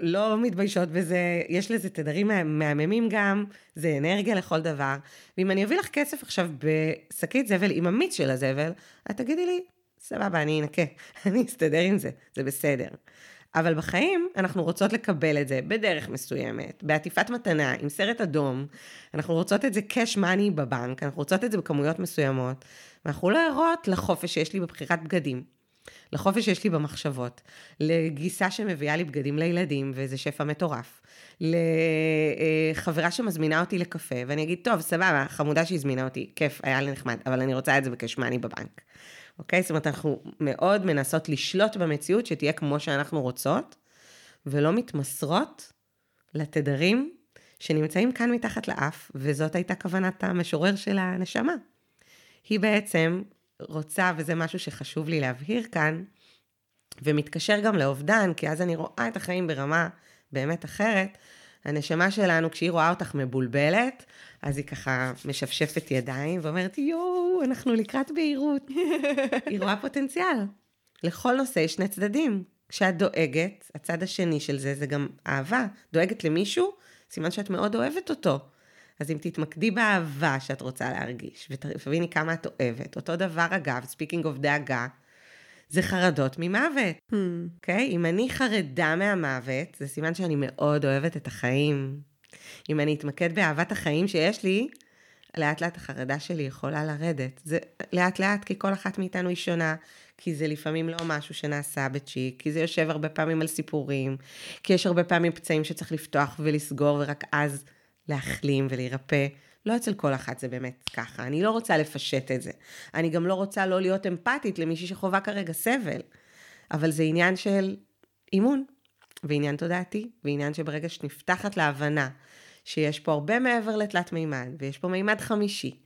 לא מתביישות בזה, יש לזה תדרים מהממים גם, זה אנרגיה לכל דבר. ואם אני אביא לך כסף עכשיו בשקית זבל עם המיץ של הזבל, את תגידי לי, סבבה, אני אנקה, אני אסתדר עם זה, זה בסדר. אבל בחיים אנחנו רוצות לקבל את זה בדרך מסוימת, בעטיפת מתנה, עם סרט אדום, אנחנו רוצות את זה cash money בבנק, אנחנו רוצות את זה בכמויות מסוימות, ואנחנו לא ערות לחופש שיש לי בבחירת בגדים. לחופש שיש לי במחשבות, לגיסה שמביאה לי בגדים לילדים, וזה שפע מטורף, לחברה שמזמינה אותי לקפה, ואני אגיד, טוב, סבבה, חמודה שהזמינה אותי, כיף, היה לי נחמד, אבל אני רוצה את זה בקשמני בבנק. אוקיי? זאת אומרת, אנחנו מאוד מנסות לשלוט במציאות שתהיה כמו שאנחנו רוצות, ולא מתמסרות לתדרים שנמצאים כאן מתחת לאף, וזאת הייתה כוונת המשורר של הנשמה. היא בעצם רוצה, וזה משהו שחשוב לי להבהיר כאן, ומתקשר גם לאובדן, כי אז אני רואה את החיים ברמה באמת אחרת. הנשמה שלנו, כשהיא רואה אותך מבולבלת, אז היא ככה משפשפת ידיים ואומרת, יואו, אנחנו לקראת בהירות. היא רואה פוטנציאל. לכל נושא יש שני צדדים. כשאת דואגת, הצד השני של זה זה גם אהבה. דואגת למישהו, סימן שאת מאוד אוהבת אותו. אז אם תתמקדי באהבה שאת רוצה להרגיש, ותביני כמה את אוהבת, אותו דבר אגב, speaking of דאגה, זה חרדות ממוות, hmm. אוקיי? Hmm. Okay? אם אני חרדה מהמוות, זה סימן שאני מאוד אוהבת את החיים. אם אני אתמקד באהבת החיים שיש לי, לאט לאט החרדה שלי יכולה לרדת. זה לאט לאט, כי כל אחת מאיתנו היא שונה, כי זה לפעמים לא משהו שנעשה בצ'יק, כי זה יושב הרבה פעמים על סיפורים, כי יש הרבה פעמים פצעים שצריך לפתוח ולסגור, ורק אז להחלים ולהירפא. לא אצל כל אחת זה באמת ככה, אני לא רוצה לפשט את זה. אני גם לא רוצה לא להיות אמפתית למישהי שחווה כרגע סבל. אבל זה עניין של אימון, ועניין תודעתי, ועניין שברגע שנפתחת להבנה שיש פה הרבה מעבר לתלת מימד, ויש פה מימד חמישי,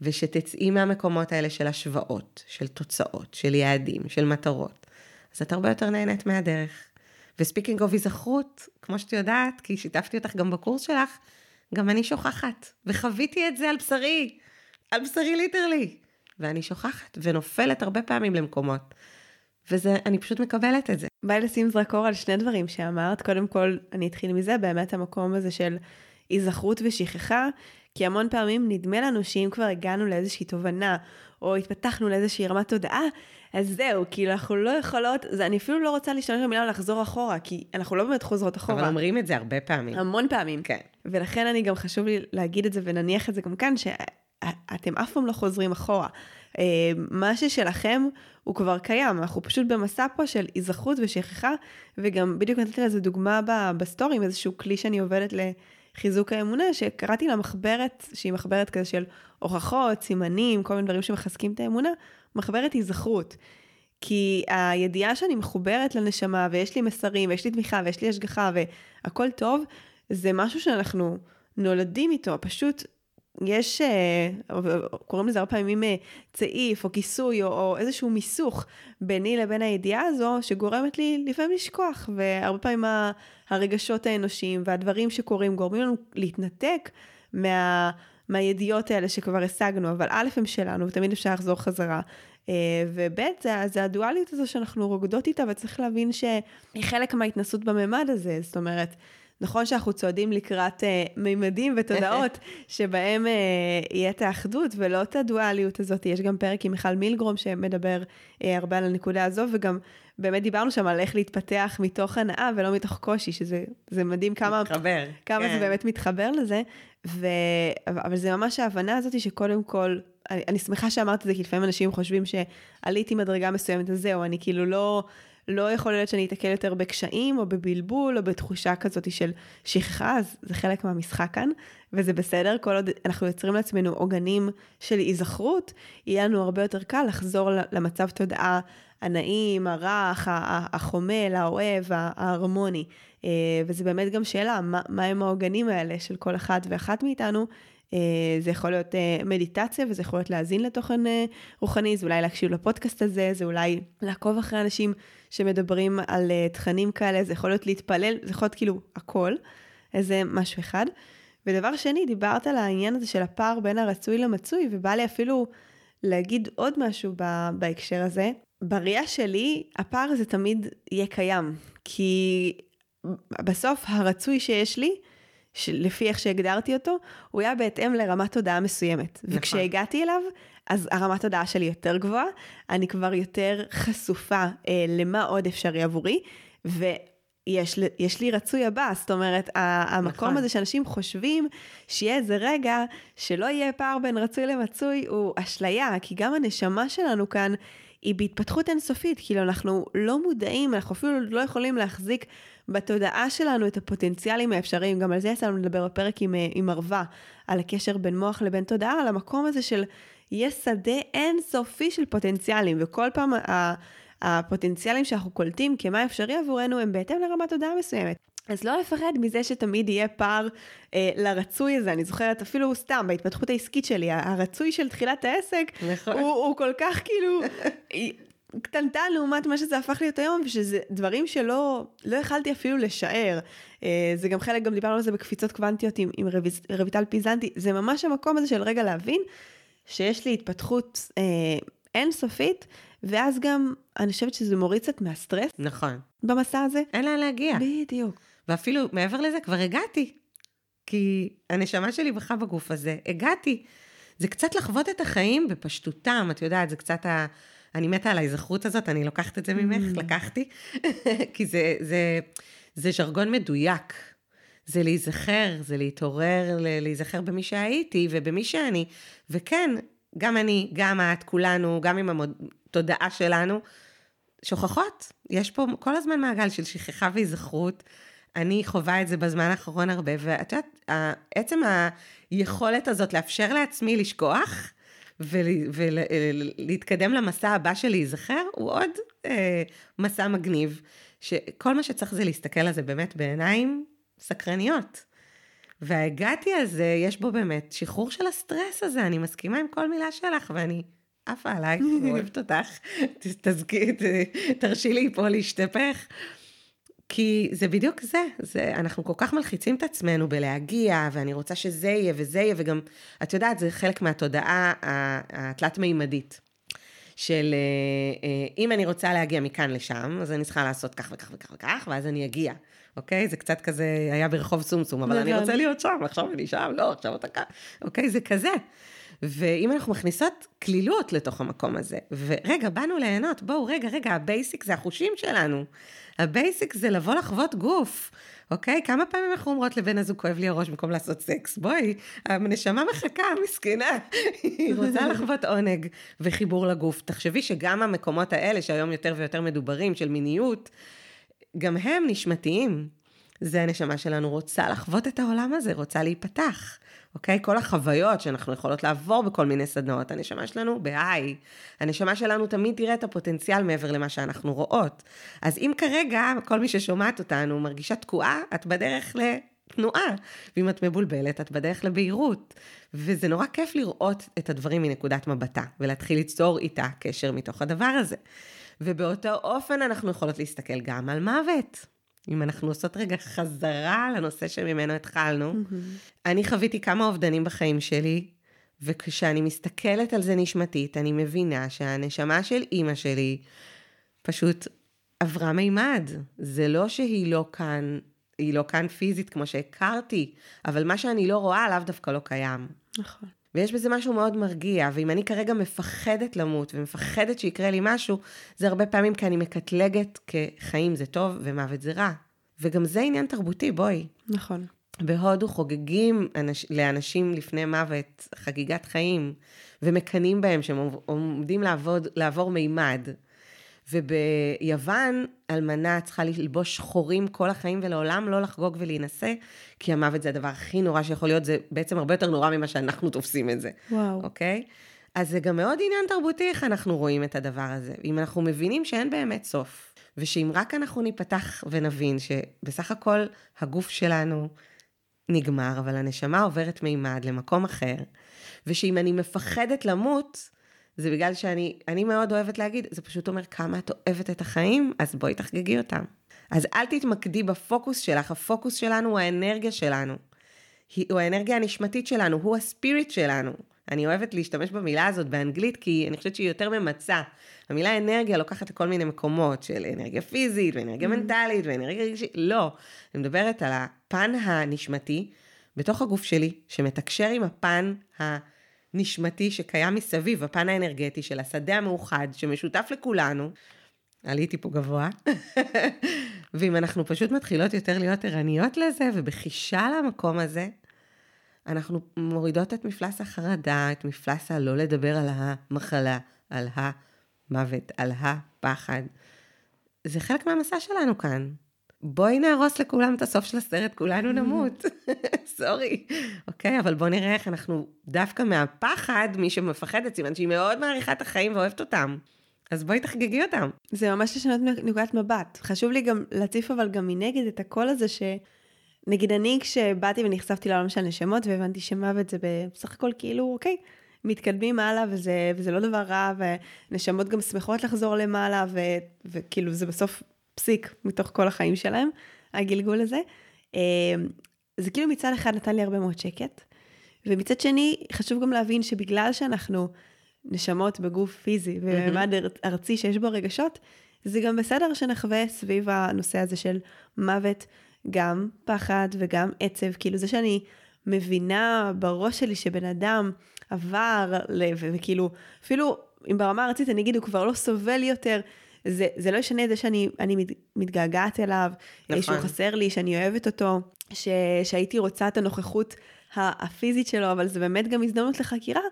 ושתצאי מהמקומות האלה של השוואות, של תוצאות, של יעדים, של מטרות, אז את הרבה יותר נהנית מהדרך. ו speaking of היזכרות, כמו שאת יודעת, כי שיתפתי אותך גם בקורס שלך, גם אני שוכחת, וחוויתי את זה על בשרי, על בשרי literally. ואני שוכחת ונופלת הרבה פעמים למקומות. וזה, אני פשוט מקבלת את זה. בא לשים זרקור על שני דברים שאמרת. קודם כל, אני אתחיל מזה, באמת המקום הזה של היזכרות ושכחה, כי המון פעמים נדמה לנו שאם כבר הגענו לאיזושהי תובנה, או התפתחנו לאיזושהי רמת תודעה, אז זהו, כאילו אנחנו לא יכולות, זה, אני אפילו לא רוצה להשתמש במילה לחזור אחורה, כי אנחנו לא באמת חוזרות אחורה. אבל אומרים את זה הרבה פעמים. המון פעמים. כן. ולכן אני גם חשוב לי להגיד את זה ונניח את זה גם כאן, שאתם אף פעם לא חוזרים אחורה. אה, מה ששלכם הוא כבר קיים, אנחנו פשוט במסע פה של היזכרות ושכחה, וגם בדיוק נתתי לזה דוגמה בסטורי, עם איזשהו כלי שאני עובדת לחיזוק האמונה, שקראתי לה מחברת, שהיא מחברת כזה של הוכחות, סימנים, כל מיני דברים שמחזקים את האמונה, מחברת היזכרות. כי הידיעה שאני מחוברת לנשמה, ויש לי מסרים, ויש לי תמיכה, ויש לי השגחה, והכל טוב, זה משהו שאנחנו נולדים איתו, פשוט יש, אה, קוראים לזה הרבה פעמים אה, צעיף או כיסוי או, או איזשהו מיסוך ביני לבין הידיעה הזו, שגורמת לי לפעמים לשכוח, והרבה פעמים הרגשות האנושיים והדברים שקורים גורמים לנו להתנתק מה, מהידיעות האלה שכבר השגנו, אבל א', הם שלנו, ותמיד אפשר לחזור חזרה. אה, וב', זה, זה הדואליות הזו שאנחנו רוקדות איתה, וצריך להבין שהיא חלק מההתנסות בממד הזה, זאת אומרת, נכון שאנחנו צועדים לקראת אה, מימדים ותודעות שבהם אה, יהיה את האחדות ולא את הדואליות הזאת. יש גם פרק עם מיכל מילגרום שמדבר אה, הרבה על הנקודה הזו, וגם באמת דיברנו שם על איך להתפתח מתוך הנאה ולא מתוך קושי, שזה מדהים כמה, מתחבר, כמה כן. זה באמת מתחבר לזה. ו... אבל זה ממש ההבנה הזאת שקודם כל, אני, אני שמחה שאמרת את זה, כי לפעמים אנשים חושבים שעליתי מדרגה מסוימת, אז זהו, אני כאילו לא... לא יכול להיות שאני אתקל יותר בקשיים או בבלבול או בתחושה כזאת של שכחה, אז זה חלק מהמשחק כאן, וזה בסדר, כל עוד אנחנו יוצרים לעצמנו עוגנים של היזכרות, יהיה לנו הרבה יותר קל לחזור למצב תודעה הנעים, הרך, החומל, האוהב, ההרמוני. אה, וזה באמת גם שאלה, מה, מה הם העוגנים האלה של כל אחד ואחת מאיתנו, אה, זה יכול להיות אה, מדיטציה וזה יכול להיות להאזין לתוכן רוחני, זה אולי להקשיב לפודקאסט הזה, זה אולי לעקוב אחרי אנשים שמדברים על תכנים כאלה, זה יכול להיות להתפלל, זה יכול להיות כאילו הכל, איזה משהו אחד. ודבר שני, דיברת על העניין הזה של הפער בין הרצוי למצוי, ובא לי אפילו להגיד עוד משהו בהקשר הזה. בראייה שלי, הפער הזה תמיד יהיה קיים, כי בסוף הרצוי שיש לי, לפי איך שהגדרתי אותו, הוא היה בהתאם לרמת תודעה מסוימת. נכון. וכשהגעתי אליו, אז הרמת תודעה שלי יותר גבוהה, אני כבר יותר חשופה אה, למה עוד אפשרי עבורי, ויש לי רצוי הבא, זאת אומרת, המקום נכון. הזה שאנשים חושבים שיהיה איזה רגע שלא יהיה פער בין רצוי למצוי, הוא אשליה, כי גם הנשמה שלנו כאן, היא בהתפתחות אינסופית, כאילו אנחנו לא מודעים, אנחנו אפילו לא יכולים להחזיק בתודעה שלנו את הפוטנציאלים האפשריים, גם על זה יצא לנו לדבר בפרק עם, אה, עם ערווה, על הקשר בין מוח לבין תודעה, על המקום הזה של יש שדה אינסופי של פוטנציאלים, וכל פעם הפוטנציאלים שאנחנו קולטים כמה אפשרי עבורנו הם בהתאם לרמת תודעה מסוימת. אז לא לפחד מזה שתמיד יהיה פער אה, לרצוי הזה, אני זוכרת אפילו סתם בהתפתחות העסקית שלי, הרצוי של תחילת העסק, נכון. הוא, הוא כל כך כאילו קטנטן לעומת מה שזה הפך להיות היום, ושזה דברים שלא לא יכלתי אפילו לשער. אה, זה גם חלק, גם דיברנו על זה בקפיצות קוונטיות עם, עם רביז, רויטל פיזנטי, זה ממש המקום הזה של רגע להבין שיש לי התפתחות אה, אינסופית, ואז גם אני חושבת שזה מוריד קצת מהסטרס. נכון. במסע הזה. אין לאן להגיע. בדיוק. ואפילו מעבר לזה כבר הגעתי. כי הנשמה שלי בכה בגוף הזה, הגעתי. זה קצת לחוות את החיים בפשטותם, את יודעת, זה קצת ה... אני מתה על ההיזכרות הזאת, אני לוקחת את זה ממך, mm. לקחתי, כי זה, זה, זה ז'רגון מדויק. זה להיזכר, זה להתעורר, להיזכר במי שהייתי ובמי שאני. וכן, גם אני, גם את, כולנו, גם עם התודעה שלנו, שוכחות. יש פה כל הזמן מעגל של שכחה והיזכרות. אני חווה את זה בזמן האחרון הרבה, ואת יודעת, עצם היכולת הזאת לאפשר לעצמי לשכוח, ולהתקדם למסע הבא של להיזכר, הוא עוד אה, מסע מגניב, שכל מה שצריך זה להסתכל על זה באמת בעיניים סקרניות. והגעתי הזה, יש בו באמת שחרור של הסטרס הזה, אני מסכימה עם כל מילה שלך, ואני עפה עלייך, אוהבת אותך, תזכי, תרשי לי פה להשתפך. כי זה בדיוק זה, זה, אנחנו כל כך מלחיצים את עצמנו בלהגיע, ואני רוצה שזה יהיה וזה יהיה, וגם, את יודעת, זה חלק מהתודעה התלת-מימדית. של אה, אה, אם אני רוצה להגיע מכאן לשם, אז אני צריכה לעשות כך וכך וכך וכך, ואז אני אגיע, אוקיי? זה קצת כזה היה ברחוב סומסום, אבל אני רוצה להיות שם, עכשיו אני שם, לא, עכשיו אתה כאן, אוקיי? זה כזה. ואם אנחנו מכניסות קלילות לתוך המקום הזה, ורגע, באנו ליהנות, בואו, רגע, רגע, ה basic זה החושים שלנו. ה basic זה לבוא לחוות גוף, אוקיי? כמה פעמים אנחנו אומרות לבן הזוג כואב לי הראש במקום לעשות סקס? בואי, הנשמה מחכה, מסכנה, היא רוצה לחוות עונג וחיבור לגוף. תחשבי שגם המקומות האלה, שהיום יותר ויותר מדוברים, של מיניות, גם הם נשמתיים. זה הנשמה שלנו רוצה לחוות את העולם הזה, רוצה להיפתח. אוקיי? כל החוויות שאנחנו יכולות לעבור בכל מיני סדנאות, הנשמה שלנו ב high. הנשמה שלנו תמיד תראה את הפוטנציאל מעבר למה שאנחנו רואות. אז אם כרגע כל מי ששומעת אותנו מרגישה תקועה, את בדרך ל... תנועה, ואם את מבולבלת, את בדרך לבהירות. וזה נורא כיף לראות את הדברים מנקודת מבטה, ולהתחיל ליצור איתה קשר מתוך הדבר הזה. ובאותו אופן אנחנו יכולות להסתכל גם על מוות. אם אנחנו עושות רגע חזרה לנושא שממנו התחלנו, אני חוויתי כמה אובדנים בחיים שלי, וכשאני מסתכלת על זה נשמתית, אני מבינה שהנשמה של אימא שלי פשוט עברה מימד. זה לא שהיא לא כאן, היא לא כאן פיזית כמו שהכרתי, אבל מה שאני לא רואה לאו דווקא לא קיים. נכון. ויש בזה משהו מאוד מרגיע, ואם אני כרגע מפחדת למות ומפחדת שיקרה לי משהו, זה הרבה פעמים כי אני מקטלגת כחיים זה טוב ומוות זה רע. וגם זה עניין תרבותי, בואי. נכון. בהודו חוגגים אנש, לאנשים לפני מוות חגיגת חיים, ומקנאים בהם שהם עומדים לעבוד, לעבור מימד. וביוון, אלמנה צריכה ללבוש שחורים כל החיים ולעולם לא לחגוג ולהינשא, כי המוות זה הדבר הכי נורא שיכול להיות, זה בעצם הרבה יותר נורא ממה שאנחנו תופסים את זה. וואו. אוקיי? אז זה גם מאוד עניין תרבותי איך אנחנו רואים את הדבר הזה. אם אנחנו מבינים שאין באמת סוף, ושאם רק אנחנו ניפתח ונבין שבסך הכל הגוף שלנו נגמר, אבל הנשמה עוברת מימד למקום אחר, ושאם אני מפחדת למות, זה בגלל שאני, אני מאוד אוהבת להגיד, זה פשוט אומר כמה את אוהבת את החיים, אז בואי תחגגי אותם. אז אל תתמקדי בפוקוס שלך, הפוקוס שלנו הוא האנרגיה שלנו. הוא האנרגיה הנשמתית שלנו, הוא הספיריט שלנו. אני אוהבת להשתמש במילה הזאת באנגלית, כי אני חושבת שהיא יותר ממצה. המילה אנרגיה לוקחת לכל מיני מקומות של אנרגיה פיזית, ואנרגיה mm-hmm. מנטלית, ואנרגיה רגשית. לא, אני מדברת על הפן הנשמתי בתוך הגוף שלי, שמתקשר עם הפן הנשמתי שקיים מסביב, הפן האנרגטי של השדה המאוחד, שמשותף לכולנו. עליתי פה גבוה. ואם אנחנו פשוט מתחילות יותר להיות ערניות לזה, ובחישה למקום הזה, אנחנו מורידות את מפלס החרדה, את מפלס הלא לדבר על המחלה, על המוות, על הפחד. זה חלק מהמסע שלנו כאן. בואי נהרוס לכולם את הסוף של הסרט, כולנו נמות. סורי. אוקיי, אבל בואו נראה איך אנחנו, דווקא מהפחד, מי שמפחדת, סימן שהיא מאוד מעריכה את החיים ואוהבת אותם. אז בואי תחגגי אותם. זה ממש לשנות נקודת מבט. חשוב לי גם להציף אבל גם מנגד את הקול הזה ש... נגיד אני כשבאתי ונחשפתי לעולם של נשמות והבנתי שמוות זה בסך הכל כאילו אוקיי, מתקדמים הלאה וזה, וזה לא דבר רע ונשמות גם שמחות לחזור למעלה ו, וכאילו זה בסוף פסיק מתוך כל החיים שלהם, הגלגול הזה. אמ, זה כאילו מצד אחד נתן לי הרבה מאוד שקט, ומצד שני חשוב גם להבין שבגלל שאנחנו נשמות בגוף פיזי ובממד ארצי שיש בו רגשות, זה גם בסדר שנחווה סביב הנושא הזה של מוות. גם פחד וגם עצב, כאילו זה שאני מבינה בראש שלי שבן אדם עבר, וכאילו, אפילו אם ברמה הארצית אני אגיד, הוא כבר לא סובל יותר, זה, זה לא ישנה את זה שאני מת, מתגעגעת אליו, נכון. שהוא חסר לי, שאני אוהבת אותו, ש, שהייתי רוצה את הנוכחות הפיזית שלו, אבל זה באמת גם הזדמנות לחקירה.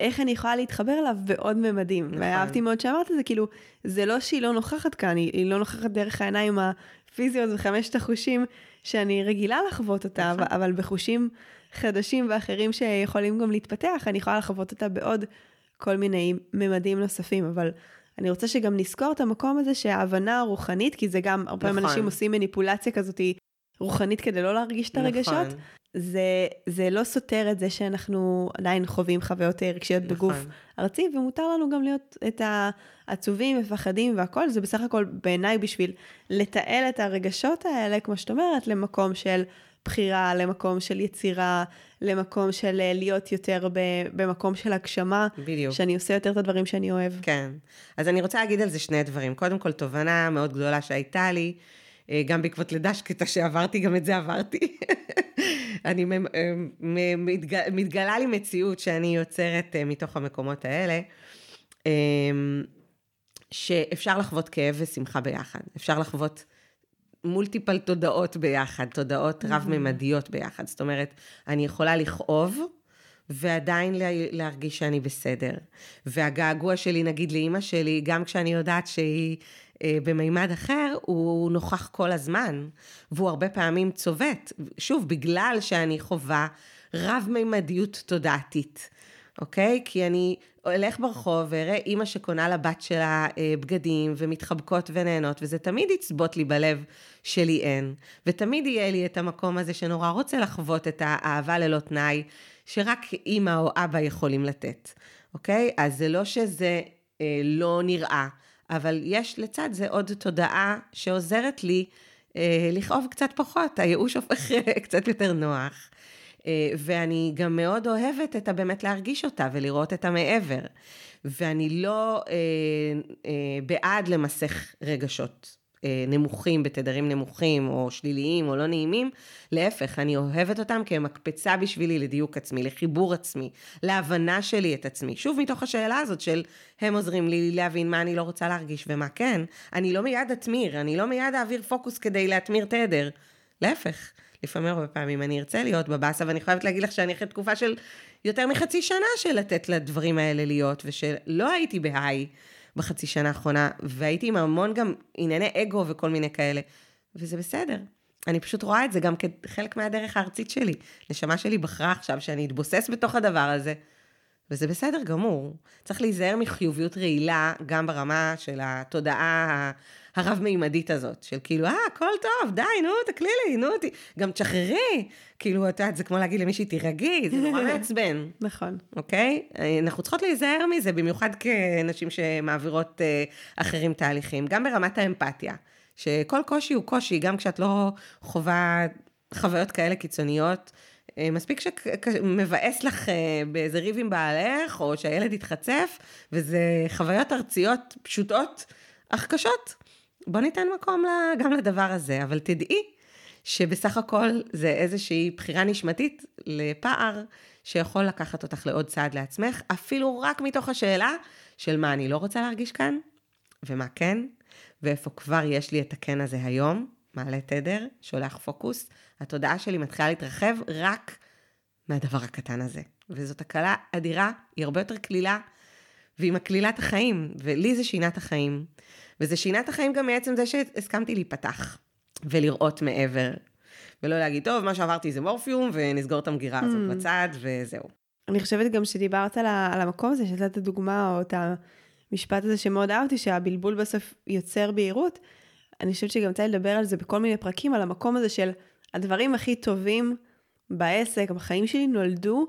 איך אני יכולה להתחבר אליו בעוד ממדים. נכון. ואהבתי מאוד שאמרת את זה, כאילו, זה לא שהיא לא נוכחת כאן, היא, היא לא נוכחת דרך העיניים הפיזיות וחמשת החושים שאני רגילה לחוות אותה, נכון. אבל בחושים חדשים ואחרים שיכולים גם להתפתח, אני יכולה לחוות אותה בעוד כל מיני ממדים נוספים, אבל אני רוצה שגם נזכור את המקום הזה שההבנה הרוחנית, כי זה גם, הרבה נכון. אנשים עושים מניפולציה כזאת רוחנית כדי לא להרגיש את הרגשות. נכון. זה, זה לא סותר את זה שאנחנו עדיין חווים חוויות רגשיות נכון. בגוף ארצי, ומותר לנו גם להיות את העצובים, מפחדים והכל, זה בסך הכל בעיניי בשביל לתעל את הרגשות האלה, כמו שאת אומרת, למקום של בחירה, למקום של יצירה, למקום של אה, להיות יותר במקום של הגשמה. בדיוק. שאני עושה יותר את הדברים שאני אוהב. כן. אז אני רוצה להגיד על זה שני דברים. קודם כל, תובנה מאוד גדולה שהייתה לי. אה, גם בעקבות לידה שקטה שעברתי, גם את זה עברתי. אני מתגלה לי מציאות שאני יוצרת אה, מתוך המקומות האלה, שאפשר לחוות כאב ושמחה ביחד. אפשר לחוות מולטיפל תודעות ביחד, תודעות רב-ממדיות ביחד. זאת אומרת, אני יכולה לכאוב, ועדיין להרגיש שאני בסדר. והגעגוע שלי, נגיד לאימא שלי, גם כשאני יודעת שהיא אה, במימד אחר, הוא נוכח כל הזמן, והוא הרבה פעמים צובט. שוב, בגלל שאני חווה רב-מימדיות תודעתית. אוקיי? כי אני אלך ברחוב ואראה אימא שקונה לבת שלה אה, בגדים ומתחבקות ונהנות, וזה תמיד יצבוט לי בלב שלי אין. ותמיד יהיה לי את המקום הזה שנורא רוצה לחוות את האהבה ללא תנאי, שרק אימא או אבא יכולים לתת, אוקיי? אז זה לא שזה אה, לא נראה, אבל יש לצד זה עוד תודעה שעוזרת לי אה, לכאוב קצת פחות, הייאוש הופך קצת יותר נוח. אה, ואני גם מאוד אוהבת את הבאמת להרגיש אותה ולראות את המעבר. ואני לא אה, אה, בעד למסך רגשות אה, נמוכים, בתדרים נמוכים, או שליליים, או לא נעימים. להפך, אני אוהבת אותם כמקפצה בשבילי לדיוק עצמי, לחיבור עצמי, להבנה שלי את עצמי. שוב, מתוך השאלה הזאת של הם עוזרים לי להבין מה אני לא רוצה להרגיש ומה כן. אני לא מיד אתמיר, אני לא מיד אעביר פוקוס כדי להתמיר תדר. להפך, לפעמים הרבה פעמים אני ארצה להיות בבאסה, ואני חייבת להגיד לך שאני אחרי תקופה של יותר מחצי שנה של לתת לדברים האלה להיות, ושלא הייתי בהיי בחצי שנה האחרונה, והייתי עם המון גם ענייני אגו וכל מיני כאלה, וזה בסדר. אני פשוט רואה את זה גם כחלק מהדרך הארצית שלי. נשמה שלי בחרה עכשיו שאני אתבוסס בתוך הדבר הזה, וזה בסדר גמור. צריך להיזהר מחיוביות רעילה, גם ברמה של התודעה הרב-מימדית הזאת, של כאילו, אה, הכל טוב, די, נו, תקלי לי, נו, ת... גם תשחררי. כאילו, את יודעת, זה כמו להגיד למישהי, תירגעי, זה נורא מעצבן. נכון. אוקיי? אנחנו צריכות להיזהר מזה, במיוחד כנשים שמעבירות uh, אחרים תהליכים, גם ברמת האמפתיה. שכל קושי הוא קושי, גם כשאת לא חווה חוויות כאלה קיצוניות. אה, מספיק שמבאס לך אה, באיזה ריב עם בעלך, או שהילד יתחצף, וזה חוויות ארציות פשוטות, אך קשות. בוא ניתן מקום גם לדבר הזה, אבל תדעי שבסך הכל זה איזושהי בחירה נשמתית לפער שיכול לקחת אותך לעוד צעד לעצמך, אפילו רק מתוך השאלה של מה אני לא רוצה להרגיש כאן, ומה כן, ואיפה כבר יש לי את הכן הזה היום, מעלה תדר, שולח פוקוס, התודעה שלי מתחילה להתרחב רק מהדבר הקטן הזה. וזאת הקלה אדירה, היא הרבה יותר קלילה, והיא מקלילה את החיים, ולי זה שינה את החיים. וזה שינה את החיים גם מעצם זה שהסכמתי להיפתח, ולראות מעבר, ולא להגיד, טוב, מה שעברתי זה מורפיום, ונסגור את המגירה הזאת mm. בצד, וזהו. אני חושבת גם שדיברת על, על המקום הזה, שנתת דוגמה, או את המשפט הזה שמאוד אהבתי, שהבלבול בסוף יוצר בהירות. אני חושבת שגם יצא לדבר על זה בכל מיני פרקים, על המקום הזה של הדברים הכי טובים בעסק, בחיים שלי, נולדו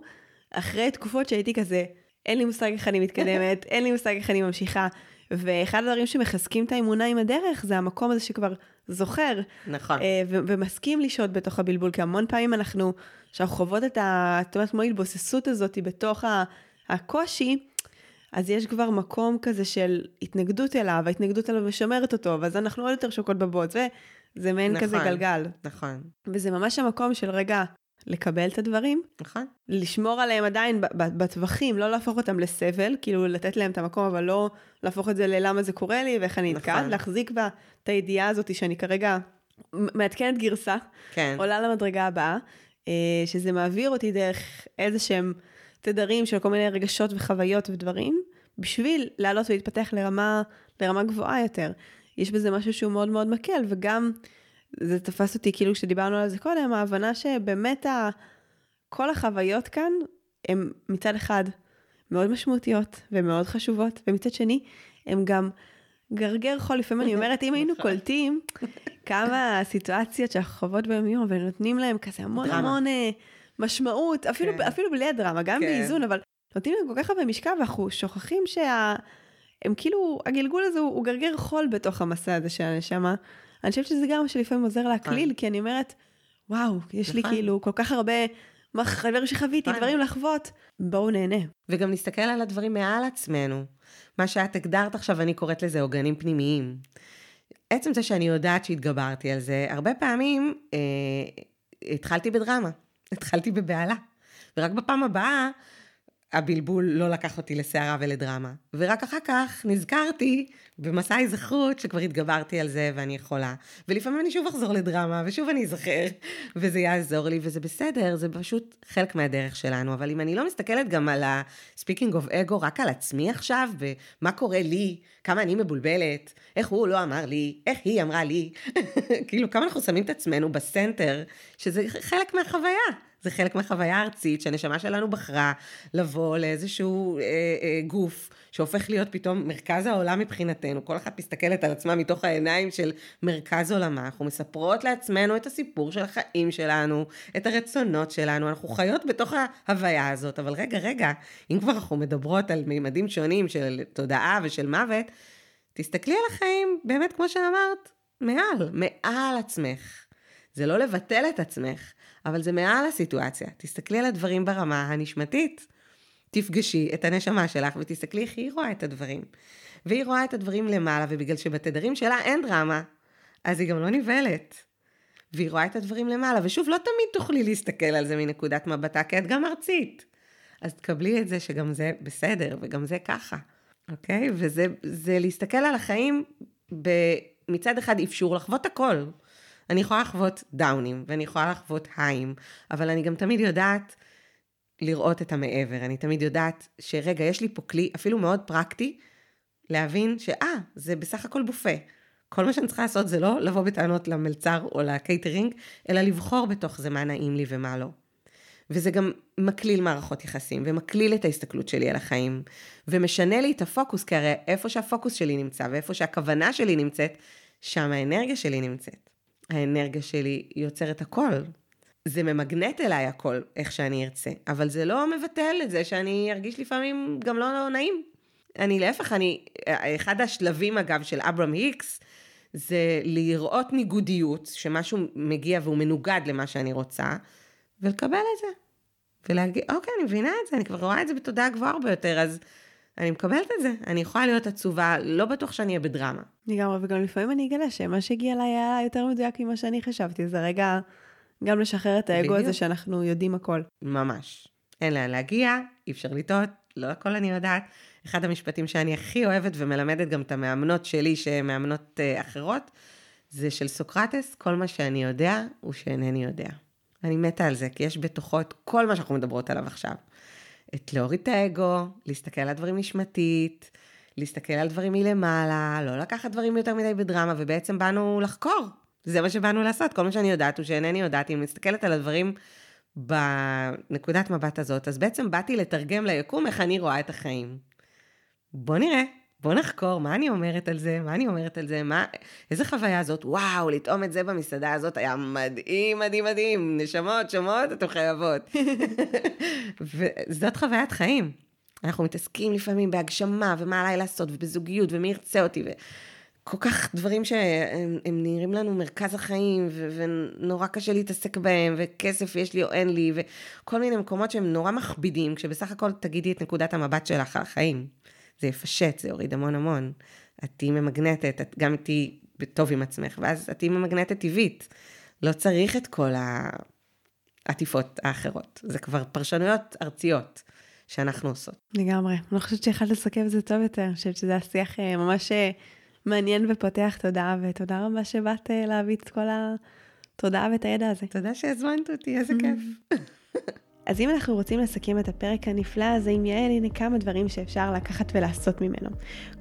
אחרי תקופות שהייתי כזה, אין לי מושג איך אני מתקדמת, אין לי מושג איך אני ממשיכה. ואחד הדברים שמחזקים את האמונה עם הדרך, זה המקום הזה שכבר זוכר. נכון. אה, ו- ומסכים לשהות בתוך הבלבול, כי המון פעמים אנחנו, כשאנחנו חוות את ה... את אומרת, כמו ההתבוססות הזאת בתוך הקושי, אז יש כבר מקום כזה של התנגדות אליו, ההתנגדות אליו משמרת אותו, ואז אנחנו עוד יותר שוקות בבוץ, וזה מעין נכון, כזה גלגל. נכון. וזה ממש המקום של רגע, לקבל את הדברים, נכון. לשמור עליהם עדיין בטווחים, לא להפוך אותם לסבל, כאילו לתת להם את המקום, אבל לא להפוך את זה ללמה זה קורה לי ואיך אני נתקעת, נכון. להחזיק בה את הידיעה הזאת שאני כרגע מעדכנת גרסה, כן. עולה למדרגה הבאה, אה, שזה מעביר אותי דרך איזה שהם תדרים של כל מיני רגשות וחוויות ודברים, בשביל לעלות ולהתפתח לרמה, לרמה גבוהה יותר. יש בזה משהו שהוא מאוד מאוד מקל, וגם זה תפס אותי כאילו כשדיברנו על זה קודם, ההבנה שבאמת ה... כל החוויות כאן הן מצד אחד מאוד משמעותיות ומאוד חשובות, ומצד שני, הן גם גרגר חול. לפעמים אני אומרת, אם היינו נכון. קולטים כמה סיטואציות שאנחנו חוות ביום יום, ונותנים להם כזה המון דרמה. המון אה, משמעות, אפילו, כן. אפילו בלי הדרמה, גם כן. באיזון, אבל נותנים להם כל כך הרבה משקל, ואנחנו שוכחים שה... הם כאילו, הגלגול הזה הוא, הוא גרגר חול בתוך המסע הזה של הנשמה. אני חושבת שזה גם מה שלפעמים עוזר להקליל, נכון. כי אני אומרת, וואו, יש לי נכון. כאילו כל כך הרבה דברים שחוויתי, נכון. דברים לחוות, בואו נהנה. וגם נסתכל על הדברים מעל עצמנו. מה שאת הגדרת עכשיו, אני קוראת לזה עוגנים פנימיים. עצם זה שאני יודעת שהתגברתי על זה, הרבה פעמים אה, התחלתי בדרמה, התחלתי בבהלה. ורק בפעם הבאה הבלבול לא לקח אותי לסערה ולדרמה. ורק אחר כך נזכרתי במסע ההיזכרות שכבר התגברתי על זה ואני יכולה. ולפעמים אני שוב אחזור לדרמה, ושוב אני אזכר, וזה יעזור לי, וזה בסדר, זה פשוט חלק מהדרך שלנו. אבל אם אני לא מסתכלת גם על ה-speaking of ego, רק על עצמי עכשיו, ומה קורה לי, כמה אני מבולבלת, איך הוא לא אמר לי, איך היא אמרה לי, כאילו כמה אנחנו שמים את עצמנו בסנטר, שזה חלק מהחוויה. זה חלק מהחוויה הארצית שהנשמה שלנו בחרה לבוא לאיזשהו אה, אה, גוף שהופך להיות פתאום מרכז העולם מבחינתנו. כל אחת מסתכלת על עצמה מתוך העיניים של מרכז עולמה. אנחנו מספרות לעצמנו את הסיפור של החיים שלנו, את הרצונות שלנו, אנחנו חיות בתוך ההוויה הזאת. אבל רגע, רגע, אם כבר אנחנו מדברות על מימדים שונים של תודעה ושל מוות, תסתכלי על החיים, באמת כמו שאמרת, מעל, מעל עצמך. זה לא לבטל את עצמך, אבל זה מעל הסיטואציה. תסתכלי על הדברים ברמה הנשמתית. תפגשי את הנשמה שלך ותסתכלי איך היא רואה את הדברים. והיא רואה את הדברים למעלה, ובגלל שבתדרים שלה אין דרמה, אז היא גם לא נבהלת. והיא רואה את הדברים למעלה, ושוב, לא תמיד תוכלי להסתכל על זה מנקודת מבטה, כי את גם ארצית. אז תקבלי את זה שגם זה בסדר, וגם זה ככה, אוקיי? וזה להסתכל על החיים ב, מצד אחד אפשור לחוות הכל. אני יכולה לחוות דאונים, ואני יכולה לחוות הייאים, אבל אני גם תמיד יודעת לראות את המעבר. אני תמיד יודעת שרגע, יש לי פה כלי, אפילו מאוד פרקטי, להבין שאה, זה בסך הכל בופה. כל מה שאני צריכה לעשות זה לא לבוא בטענות למלצר או לקייטרינג, אלא לבחור בתוך זה מה נעים לי ומה לא. וזה גם מקליל מערכות יחסים, ומקליל את ההסתכלות שלי על החיים, ומשנה לי את הפוקוס, כי הרי איפה שהפוקוס שלי נמצא, ואיפה שהכוונה שלי נמצאת, שם האנרגיה שלי נמצאת. האנרגיה שלי יוצרת הכל. זה ממגנט אליי הכל, איך שאני ארצה, אבל זה לא מבטל את זה שאני ארגיש לפעמים גם לא, לא נעים. אני להפך, אני, אחד השלבים אגב של אברהם היקס, זה לראות ניגודיות, שמשהו מגיע והוא מנוגד למה שאני רוצה, ולקבל את זה. ולהגיד, אוקיי, אני מבינה את זה, אני כבר רואה את זה בתודעה גבוהה הרבה יותר, אז אני מקבלת את זה. אני יכולה להיות עצובה, לא בטוח שאני אהיה בדרמה. לגמרי, וגם לפעמים אני אגלה שמה שהגיע אליי היה יותר מדויק ממה שאני חשבתי, זה רגע גם לשחרר את האגו הזה שאנחנו יודעים הכל. ממש. אין לאן להגיע, אי אפשר לטעות, לא הכל אני יודעת. אחד המשפטים שאני הכי אוהבת ומלמדת גם את המאמנות שלי, שהן מאמנות uh, אחרות, זה של סוקרטס, כל מה שאני יודע הוא שאינני יודע. אני מתה על זה, כי יש בתוכו את כל מה שאנחנו מדברות עליו עכשיו. את להוריד את האגו, להסתכל על הדברים נשמתית, להסתכל על דברים מלמעלה, לא לקחת דברים יותר מדי בדרמה, ובעצם באנו לחקור. זה מה שבאנו לעשות, כל מה שאני יודעת הוא שאינני יודעת, אם מסתכלת על הדברים בנקודת מבט הזאת, אז בעצם באתי לתרגם ליקום איך אני רואה את החיים. בוא נראה, בוא נחקור, מה אני אומרת על זה, מה אני אומרת על זה, מה, איזה חוויה זאת, וואו, לטעום את זה במסעדה הזאת היה מדהים, מדהים, מדהים, נשמות, שומעות, אתן חייבות. וזאת חוויית חיים. אנחנו מתעסקים לפעמים בהגשמה, ומה עליי לעשות, ובזוגיות, ומי ירצה אותי, וכל כך דברים שהם נראים לנו מרכז החיים, ו- ונורא קשה להתעסק בהם, וכסף יש לי או אין לי, וכל מיני מקומות שהם נורא מכבידים, כשבסך הכל תגידי את נקודת המבט שלך על החיים. זה יפשט, זה יוריד המון המון. את תהיי ממגנטת, את גם תהיי טוב עם עצמך, ואז את תהיי ממגנטת טבעית. לא צריך את כל העטיפות האחרות. זה כבר פרשנויות ארציות שאנחנו עושות. לגמרי. אני חושבת שיכולת לסכם את זה טוב יותר. אני חושבת שזה השיח אה, ממש אה, מעניין ופותח תודה, ותודה רבה שבאת אה, להביא את כל התודעה ואת הידע הזה. תודה שהזמנת אותי, איזה כיף. אז אם אנחנו רוצים לסכם את הפרק הנפלא הזה עם יעל, הנה כמה דברים שאפשר לקחת ולעשות ממנו.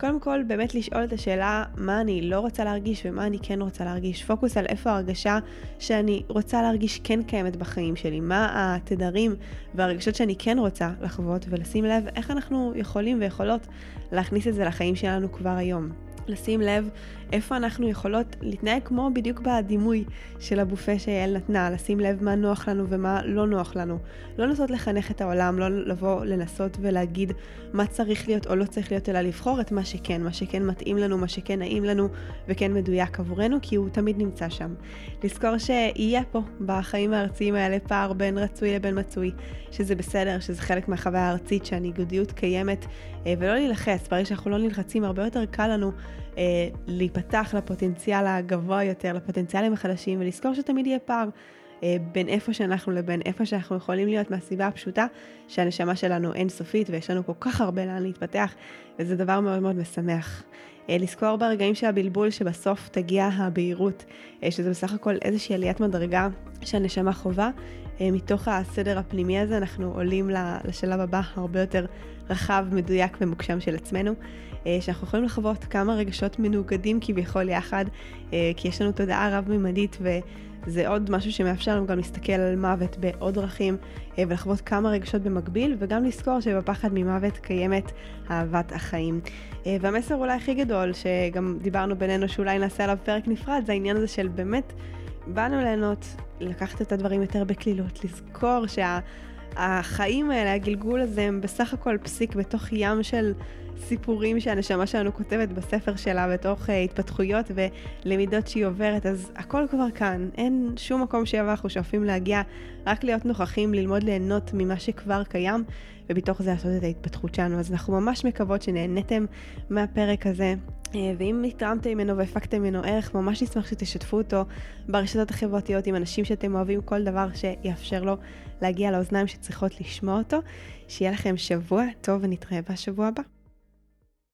קודם כל, באמת לשאול את השאלה מה אני לא רוצה להרגיש ומה אני כן רוצה להרגיש. פוקוס על איפה ההרגשה שאני רוצה להרגיש כן קיימת בחיים שלי. מה התדרים והרגשות שאני כן רוצה לחוות, ולשים לב איך אנחנו יכולים ויכולות להכניס את זה לחיים שלנו כבר היום. לשים לב איפה אנחנו יכולות להתנהג כמו בדיוק בדימוי של הבופה שיעל נתנה, לשים לב מה נוח לנו ומה לא נוח לנו. לא לנסות לחנך את העולם, לא לבוא לנסות ולהגיד מה צריך להיות או לא צריך להיות, אלא לבחור את מה שכן, מה שכן מתאים לנו, מה שכן נעים לנו וכן מדויק עבורנו, כי הוא תמיד נמצא שם. לזכור שיהיה פה בחיים הארציים האלה פער בין רצוי לבין מצוי, שזה בסדר, שזה חלק מהחוויה הארצית, שהניגודיות קיימת, אה, ולא להילחץ, ברגע שאנחנו לא נלחצים, הרבה יותר קל לנו להיפתח לפוטנציאל הגבוה יותר, לפוטנציאלים החדשים, ולזכור שתמיד יהיה פער אה, בין איפה שאנחנו לבין איפה שאנחנו יכולים להיות, מהסיבה הפשוטה שהנשמה שלנו אינסופית ויש לנו כל כך הרבה לאן להתפתח, וזה דבר מאוד מאוד משמח. אה, לזכור ברגעים של הבלבול שבסוף תגיע הבהירות, אה, שזה בסך הכל איזושהי עליית מדרגה שהנשמה חווה. אה, מתוך הסדר הפנימי הזה אנחנו עולים לשלב הבא הרבה יותר רחב, מדויק ומוקשם של עצמנו. אה, שאנחנו יכולים לחוות כמה רגשות מנוגדים כביכול יחד, אה, כי יש לנו תודעה רב-ממדית וזה עוד משהו שמאפשר לנו גם להסתכל על מוות בעוד דרכים אה, ולחוות כמה רגשות במקביל, וגם לזכור שבפחד ממוות קיימת אהבת החיים. והמסר אולי הכי גדול, שגם דיברנו בינינו שאולי נעשה עליו פרק נפרד, זה העניין הזה של באמת, באנו ליהנות, לקחת את הדברים יותר בקלילות, לזכור שה... החיים האלה, הגלגול הזה, הם בסך הכל פסיק בתוך ים של סיפורים שהנשמה שלנו כותבת בספר שלה, בתוך uh, התפתחויות ולמידות שהיא עוברת, אז הכל כבר כאן. אין שום מקום שאליו אנחנו שואפים להגיע, רק להיות נוכחים, ללמוד ליהנות ממה שכבר קיים, ובתוך זה לעשות את ההתפתחות שלנו. אז אנחנו ממש מקוות שנהניתם מהפרק הזה. אה, ואם התרמתם ממנו והפקתם ממנו ערך, ממש נשמח שתשתפו אותו ברשתות החברתיות עם אנשים שאתם אוהבים, כל דבר שיאפשר לו להגיע לאוזניים שצריכות לשמוע אותו. שיהיה לכם שבוע טוב ונתראה בשבוע הבא.